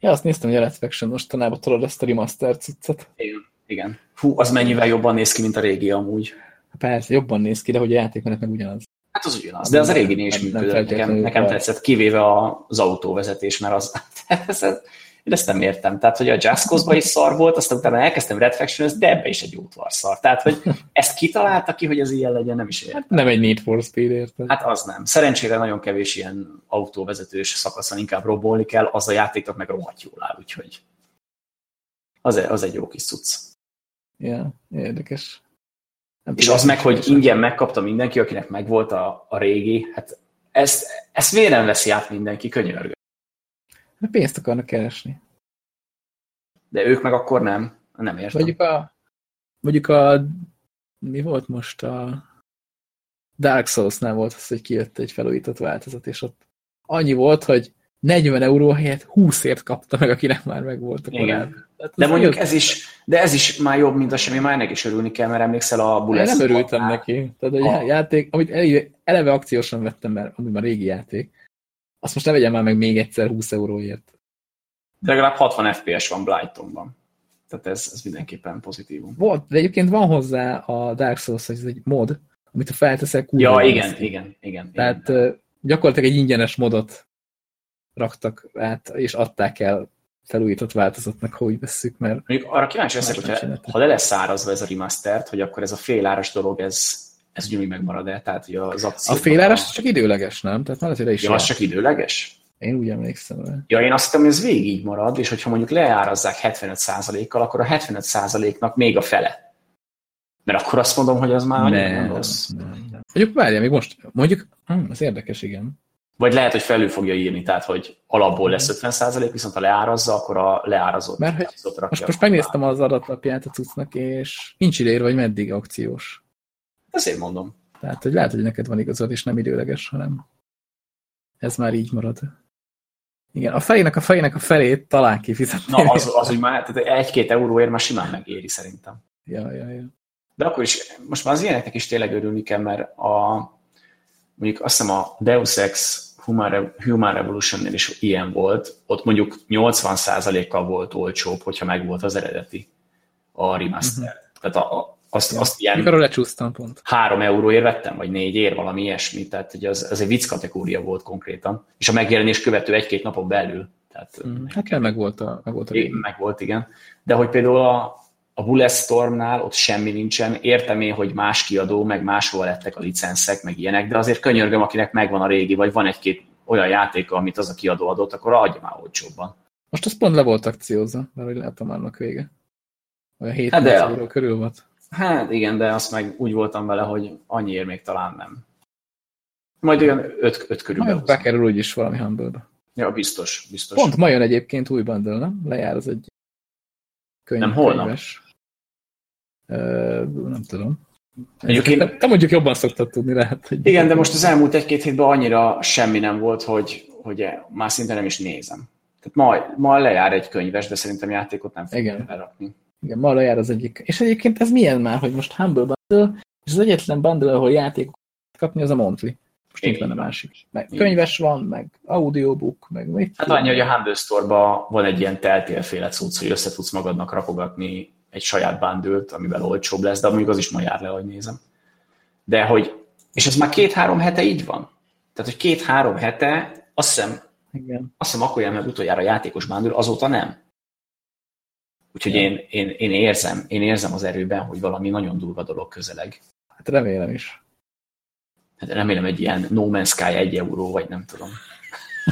Ja, azt néztem, hogy a Red Faction mostanában tudod ezt a remaster cuccot. Igen. Igen. Hú, az mennyivel jobban néz ki, mint a régi amúgy. Persze, jobban néz ki, de hogy a játékmenet meg ugyanaz. Hát az ugyanaz, de az a réginél is működött. Nekem, nekem tetszett, kivéve az autóvezetés, mert az, ez, ez, én ezt nem értem. Tehát, hogy a Cause-ban is szar volt, aztán utána elkezdtem Red Faction, de ebbe is egy útvar szar. Tehát, hogy ezt kitalálta ki, hogy ez ilyen legyen, nem is értem. Hát nem egy Need for Speed, érted? Hát az nem. Szerencsére nagyon kevés ilyen autóvezetős szakaszon inkább robolni kell, az a játéknak meg rohadt jól áll, úgyhogy az, az egy jó kis cucc. Ja, érdekes. Nem És az meg, hogy ingyen megkapta mindenki, akinek megvolt a, a régi, hát ezt, ezt miért nem veszi át mindenki, könyörgő. Hát pénzt akarnak keresni. De ők meg akkor nem. Nem értem. Mondjuk a, mondjuk a, mi volt most a Dark Souls-nál volt az, hogy kijött egy felújított változat, és ott annyi volt, hogy 40 euró helyett 20ért kapta meg, akinek már megvolt a Igen. Hát De mondjuk ez is, de ez is már jobb, mint a semmi, már ennek is örülni kell, mert emlékszel a Én Bullet nem örültem neki. Tehát a Ha. játék, amit eleve, akciósan vettem, mert amúgy már régi játék, azt most ne vegyem már meg még egyszer 20 euróért. De legalább 60 FPS van Blightonban. Tehát ez, ez mindenképpen pozitívum. Volt, de egyébként van hozzá a Dark Souls, hogy ez egy mod, amit ha felteszel, kurva Ja, igen, igen, igen. Tehát igen. gyakorlatilag egy ingyenes modot raktak át, és adták el felújított változatnak, ha úgy vesszük, mert Mondjuk arra kíváncsi leszek, hogyha, ha le lesz szárazva ez a remastert, hogy akkor ez a féláras dolog, ez, ez ugyanúgy megmarad-e? Tehát, hogy az a féláras csak időleges, nem? Tehát már azért is Ja, az csak időleges? Én úgy emlékszem rá. Ja, én azt hittem, hogy ez végig így marad, és hogyha mondjuk leárazzák 75%-kal, akkor a 75%-nak még a fele. Mert akkor azt mondom, hogy az már annyira nem rossz. nem, nem. Mondjuk várjál, még most, mondjuk, hm, ez érdekes, igen. Vagy lehet, hogy felül fogja írni, tehát hogy alapból lesz 50%, viszont ha leárazza, akkor a leárazott Mert hogy Most, most megnéztem az adatlapját a cuccnak, és nincs ideírva, hogy meddig akciós. Ezért mondom. Tehát, hogy lehet, hogy neked van igazad, és nem időleges, hanem ez már így marad. Igen, a felének a felének a felét talán kifizetni. Na, az, az úgy már tehát egy-két euróért már simán megéri szerintem. Ja, ja, ja. De akkor is, most már az ilyeneknek is tényleg örülni kell, mert a, mondjuk azt hiszem a Deus Ex Human, Human Revolution-nél is ilyen volt, ott mondjuk 80%-kal volt olcsóbb, hogyha megvolt az eredeti, a remaster. Uh-huh. Tehát a, a, azt, Ja. azt ilyen Mikor lecsúsztam pont. három euróért vettem, vagy négy ér, valami ilyesmi, tehát hogy az, az egy vicc kategória volt konkrétan, és a megjelenés követő egy-két napon belül. Tehát Mm, Hát kell, meg volt a, meg volt a É, régi. meg volt, igen. De hogy például a, a Bulletstormnál ott semmi nincsen, értem én, hogy más kiadó, meg máshol lettek a licenszek, meg ilyenek, de azért könyörgöm, akinek megvan a régi, vagy van egy-két olyan játéka, amit az a kiadó adott, akkor adja már olcsóbban. Most az pont le volt akciózva, mert hogy látom annak vége. Olyan 7 Hát euró körül volt. Hát igen, de azt meg úgy voltam vele, hogy annyiért még talán nem. Majd olyan öt, öt körül Majd behozom. bekerül úgyis valami humble Ja, biztos, biztos. Pont ma jön egyébként új bundle, nem? Lejár az egy könyv, Nem, holnap. könyves. Nem tudom. Mondjuk én- te, te mondjuk jobban szoktad tudni, lehet. Hogy Igen, de most az elmúlt egy-két hétben annyira semmi nem volt, hogy, hogy már szinte nem is nézem. Tehát ma, ma lejár egy könyves, de szerintem játékot nem fogja Igen. Igen, ma lejár az egyik. És egyébként ez milyen már, hogy most Humble Bundle, és az egyetlen bundle, ahol játékokat kapni, az a Monthly. Most nincs benne másik. Meg Igen. könyves van, meg audiobook, meg mit Hát annyi, hogy a Humble Store-ban van egy ilyen teltélféle cucc, hogy össze tudsz magadnak rakogatni egy saját bundle amivel olcsóbb lesz, de mondjuk az is ma jár le, hogy nézem. De hogy, és ez már két-három hete így van. Tehát, hogy két-három hete, azt hiszem, Igen. Azt hiszem, akkor jelent meg utoljára a játékos bándul, azóta nem. Úgyhogy én, én, én, érzem, én érzem az erőben, hogy valami nagyon durva dolog közeleg. Hát remélem is. Hát remélem egy ilyen No Man's Sky egy euró, vagy nem tudom.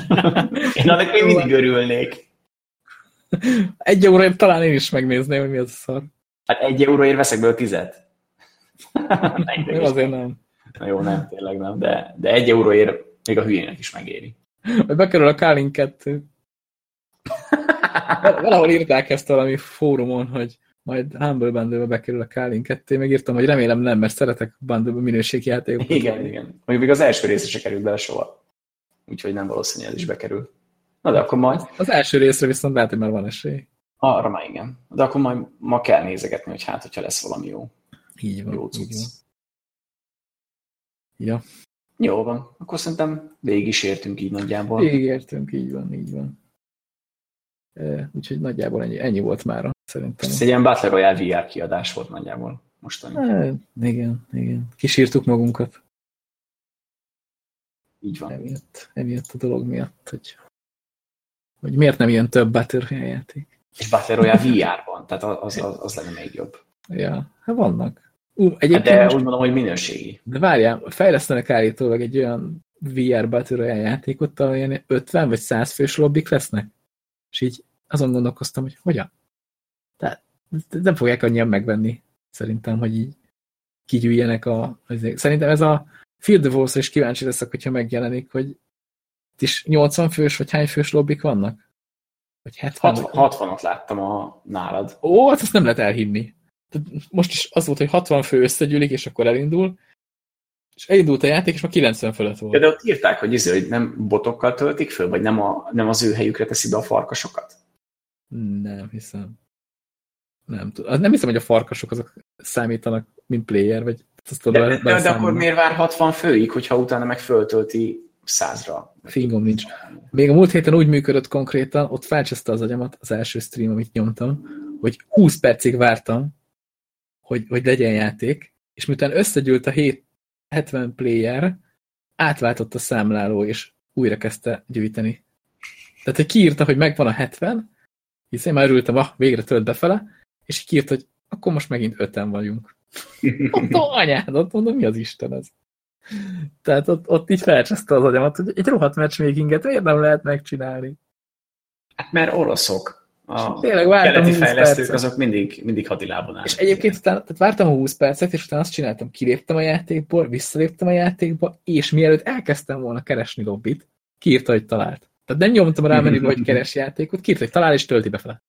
én annak még mindig örülnék. Egy euróért talán én is megnézném, hogy mi az a szar. Hát egy euróért veszek belőle tizet. Is. azért nem. Na jó, nem, tényleg nem, de, de egy euróért még a hülyének is megéri. Vagy bekerül a Kálin 2. Valahol írták ezt valami fórumon, hogy majd Humble bundle bekerül a Kálin 2. Megírtam, hogy remélem nem, mert szeretek bundle minőségjátékokat. Igen, igen. Mondjuk még az első része se került bele soha. Úgyhogy nem valószínű, ez is bekerül. Na de akkor majd, Az első részre viszont lehet, hogy már van esély. arra már igen. De akkor majd ma kell nézegetni, hogy hát, hogyha lesz valami jó, Így van. jó így van. cucc. Ja, Jó van. Akkor szerintem végig is értünk így nagyjából. végigértünk, így van, így van. Úgyhogy nagyjából ennyi, ennyi volt már szerintem. Ez egy ilyen Battle Royale VR kiadás volt nagyjából mostani. E, igen, igen. Kisírtuk magunkat Így van. emiatt, emiatt a dolog miatt, hogy, hogy miért nem ilyen több Battle Royale játék. És Battle Royale VR-ban, tehát az, az, az lenne még jobb. Ja, hát vannak. Ú, egyébként De most, úgy mondom, hogy minőségi. de várjál, fejlesztenek állítólag egy olyan VR Battle Royale játékot, ahol ilyen 50 vagy 100 fős lobbik lesznek. És így azon gondolkoztam, hogy hogyan? Tehát nem fogják annyian megvenni, szerintem, hogy így kigyűjjenek a... Szerintem ez a Field Wars is kíváncsi leszek, hogyha megjelenik, hogy itt is 80 fős, vagy hány fős lobbik vannak? Vagy 70? 60, 60-at láttam a nálad. Ó, hát ezt nem lehet elhinni. Most is az volt, hogy 60 fő összegyűlik, és akkor elindul, és elindult a játék, és már 90 fölött Ja, volt. de ott írták, hogy, izé, hogy nem botokkal töltik föl, vagy nem, a, nem az ő helyükre teszi be a farkasokat. Nem hiszem. Nem tudom. Nem hiszem, hogy a farkasok azok számítanak, mint player, vagy azt De, tudod, de, de, de akkor miért vár 60 főig, hogyha utána meg föltölti százra? Fingom nincs. Még a múlt héten úgy működött konkrétan, ott felcseszte az agyamat az első stream, amit nyomtam, hogy 20 percig vártam, hogy, hogy legyen játék, és miután összegyűlt a 7, 70 player, átváltott a számláló, és újra kezdte gyűjteni. Tehát, hogy kiírta, hogy megvan a 70, hisz én már örültem, ah, végre tölt befele, és így kiírta, hogy akkor most megint öten vagyunk. Mondtam, anyádat, mondom, mi az Isten ez? Tehát ott, ott így felcseszte az agyamat, hogy egy rohadt matchmakinget miért nem lehet megcsinálni? Hát mert oroszok. A Tényleg vártam keleti 20 fejlesztők percet. azok mindig, mindig hadilábon állnak. És egyébként utána, tehát vártam a 20 percet, és utána azt csináltam, kiléptem a játékból, visszaléptem a játékba, és mielőtt elkezdtem volna keresni lobbit, kiírta, hogy talált. Tehát nem nyomtam rá menübe, hogy keres játékot, kiírta, hogy talál, és tölti befele.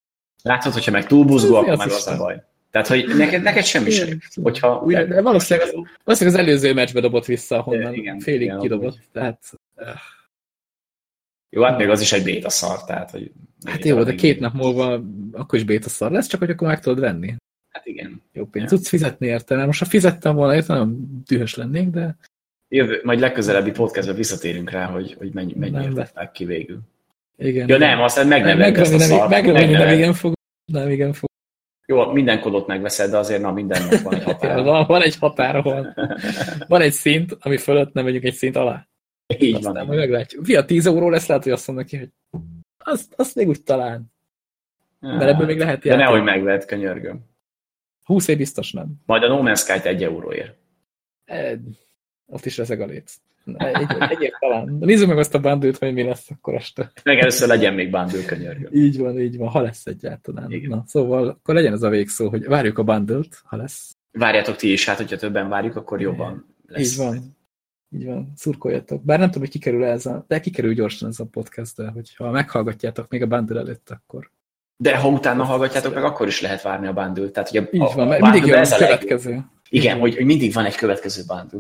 Látod, hogyha meg túl buzgó, akkor meg az a baj. Tehát, hogy neked, neked semmi sem. Hogyha újra... De, valószínűleg, az, valószínűleg az előző meccsbe dobott vissza, ahonnan Igen, félig igen, kidobott. Tehát, eh, Jó, hát még az is egy béta szar, tehát, hogy... hát jó, de két nap múlva akkor is béta szar lesz, csak hogy akkor meg tudod venni. Hát igen. Jó pénzt Ja. tudsz fizetni érte, most ha fizettem volna érte, nagyon dühös lennék, de Jövő, majd legközelebbi podcastben visszatérünk rá, hogy, hogy mennyi, Nem mennyiért be. tettek ki végül. igen. Ja nem, aztán meg nem lehet ezt a nem, szart. megvenni, nem igen fog. Nem igen fog. Jó, minden kodot megveszed, de azért na mindennek van egy határa. Van, van egy határ, ahol van egy szint, ami fölött nem megyünk egy szint alá. Így Aztán van. majd meglátjuk. Fia, 10 euró lesz, lehet, hogy azt mondom neki, hogy azt, azt még úgy talán. Mert ebből még lehet De játék. nehogy megvett, könyörgöm. 20 év biztos nem. Majd a No Man's Sky-t egy euróért. E, ott is rezeg a léc. Egy, egyért talán. De nézzük meg azt a bandőt, hogy mi lesz akkor este. Meg először legyen még bundle, könyörgöm. Így van, így van, ha lesz egyáltalán. Igen. Na, szóval akkor legyen ez a végszó, hogy várjuk a bundle ha lesz. Várjátok ti is, hát hogyha többen várjuk, akkor jobban lesz. Így van. Így van, szurkoljatok. Bár nem tudom, hogy kikerül ez a, de kikerül gyorsan ez a podcast, de hogyha meghallgatjátok még a bundle előtt, akkor De ha utána hallgatjátok meg, akkor is lehet várni a bundle. Tehát, hogy a, így van, a mindig jön ez a következő. Igen, hogy, hogy mindig van egy következő bundle.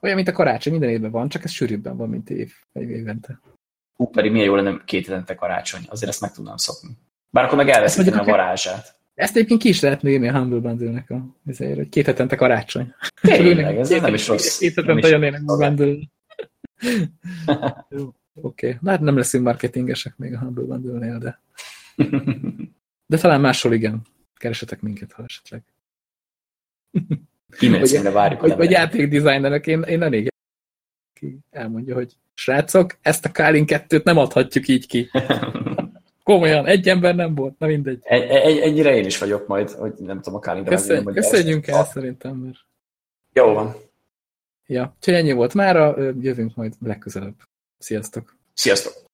Olyan, mint a karácsony, minden évben van, csak ez sűrűbben van, mint év, vagy évente. Hú, pedig milyen jó lenne két hetente karácsony. Azért ezt meg tudnám szokni. Bár akkor meg elveszítem a varázsát. Ezt egyébként ki is lehetne írni a Humble Bundle-nek a ezért, hogy két hetente karácsony. Tényleg, ez nem is rossz. Két hetente jönnének a. Bundle. Oké, okay. hát nem leszünk marketingesek még a Humble Bundle-nél, de, de talán máshol igen. Keresetek minket, ha esetleg. Címre várjuk Vagy, vagy levelet. játékdesignerek, én, én elég ki elmondja, hogy srácok, ezt a Kálin 2-t nem adhatjuk így ki. Komolyan, egy ember nem volt, na mindegy. Egy, egy, egyre én is vagyok majd, hogy nem tudom a Kálin. Köszön, köszönjünk el szerintem, mert... Jó van. Ja, úgyhogy ennyi volt mára, jövünk majd legközelebb. Sziasztok! Sziasztok!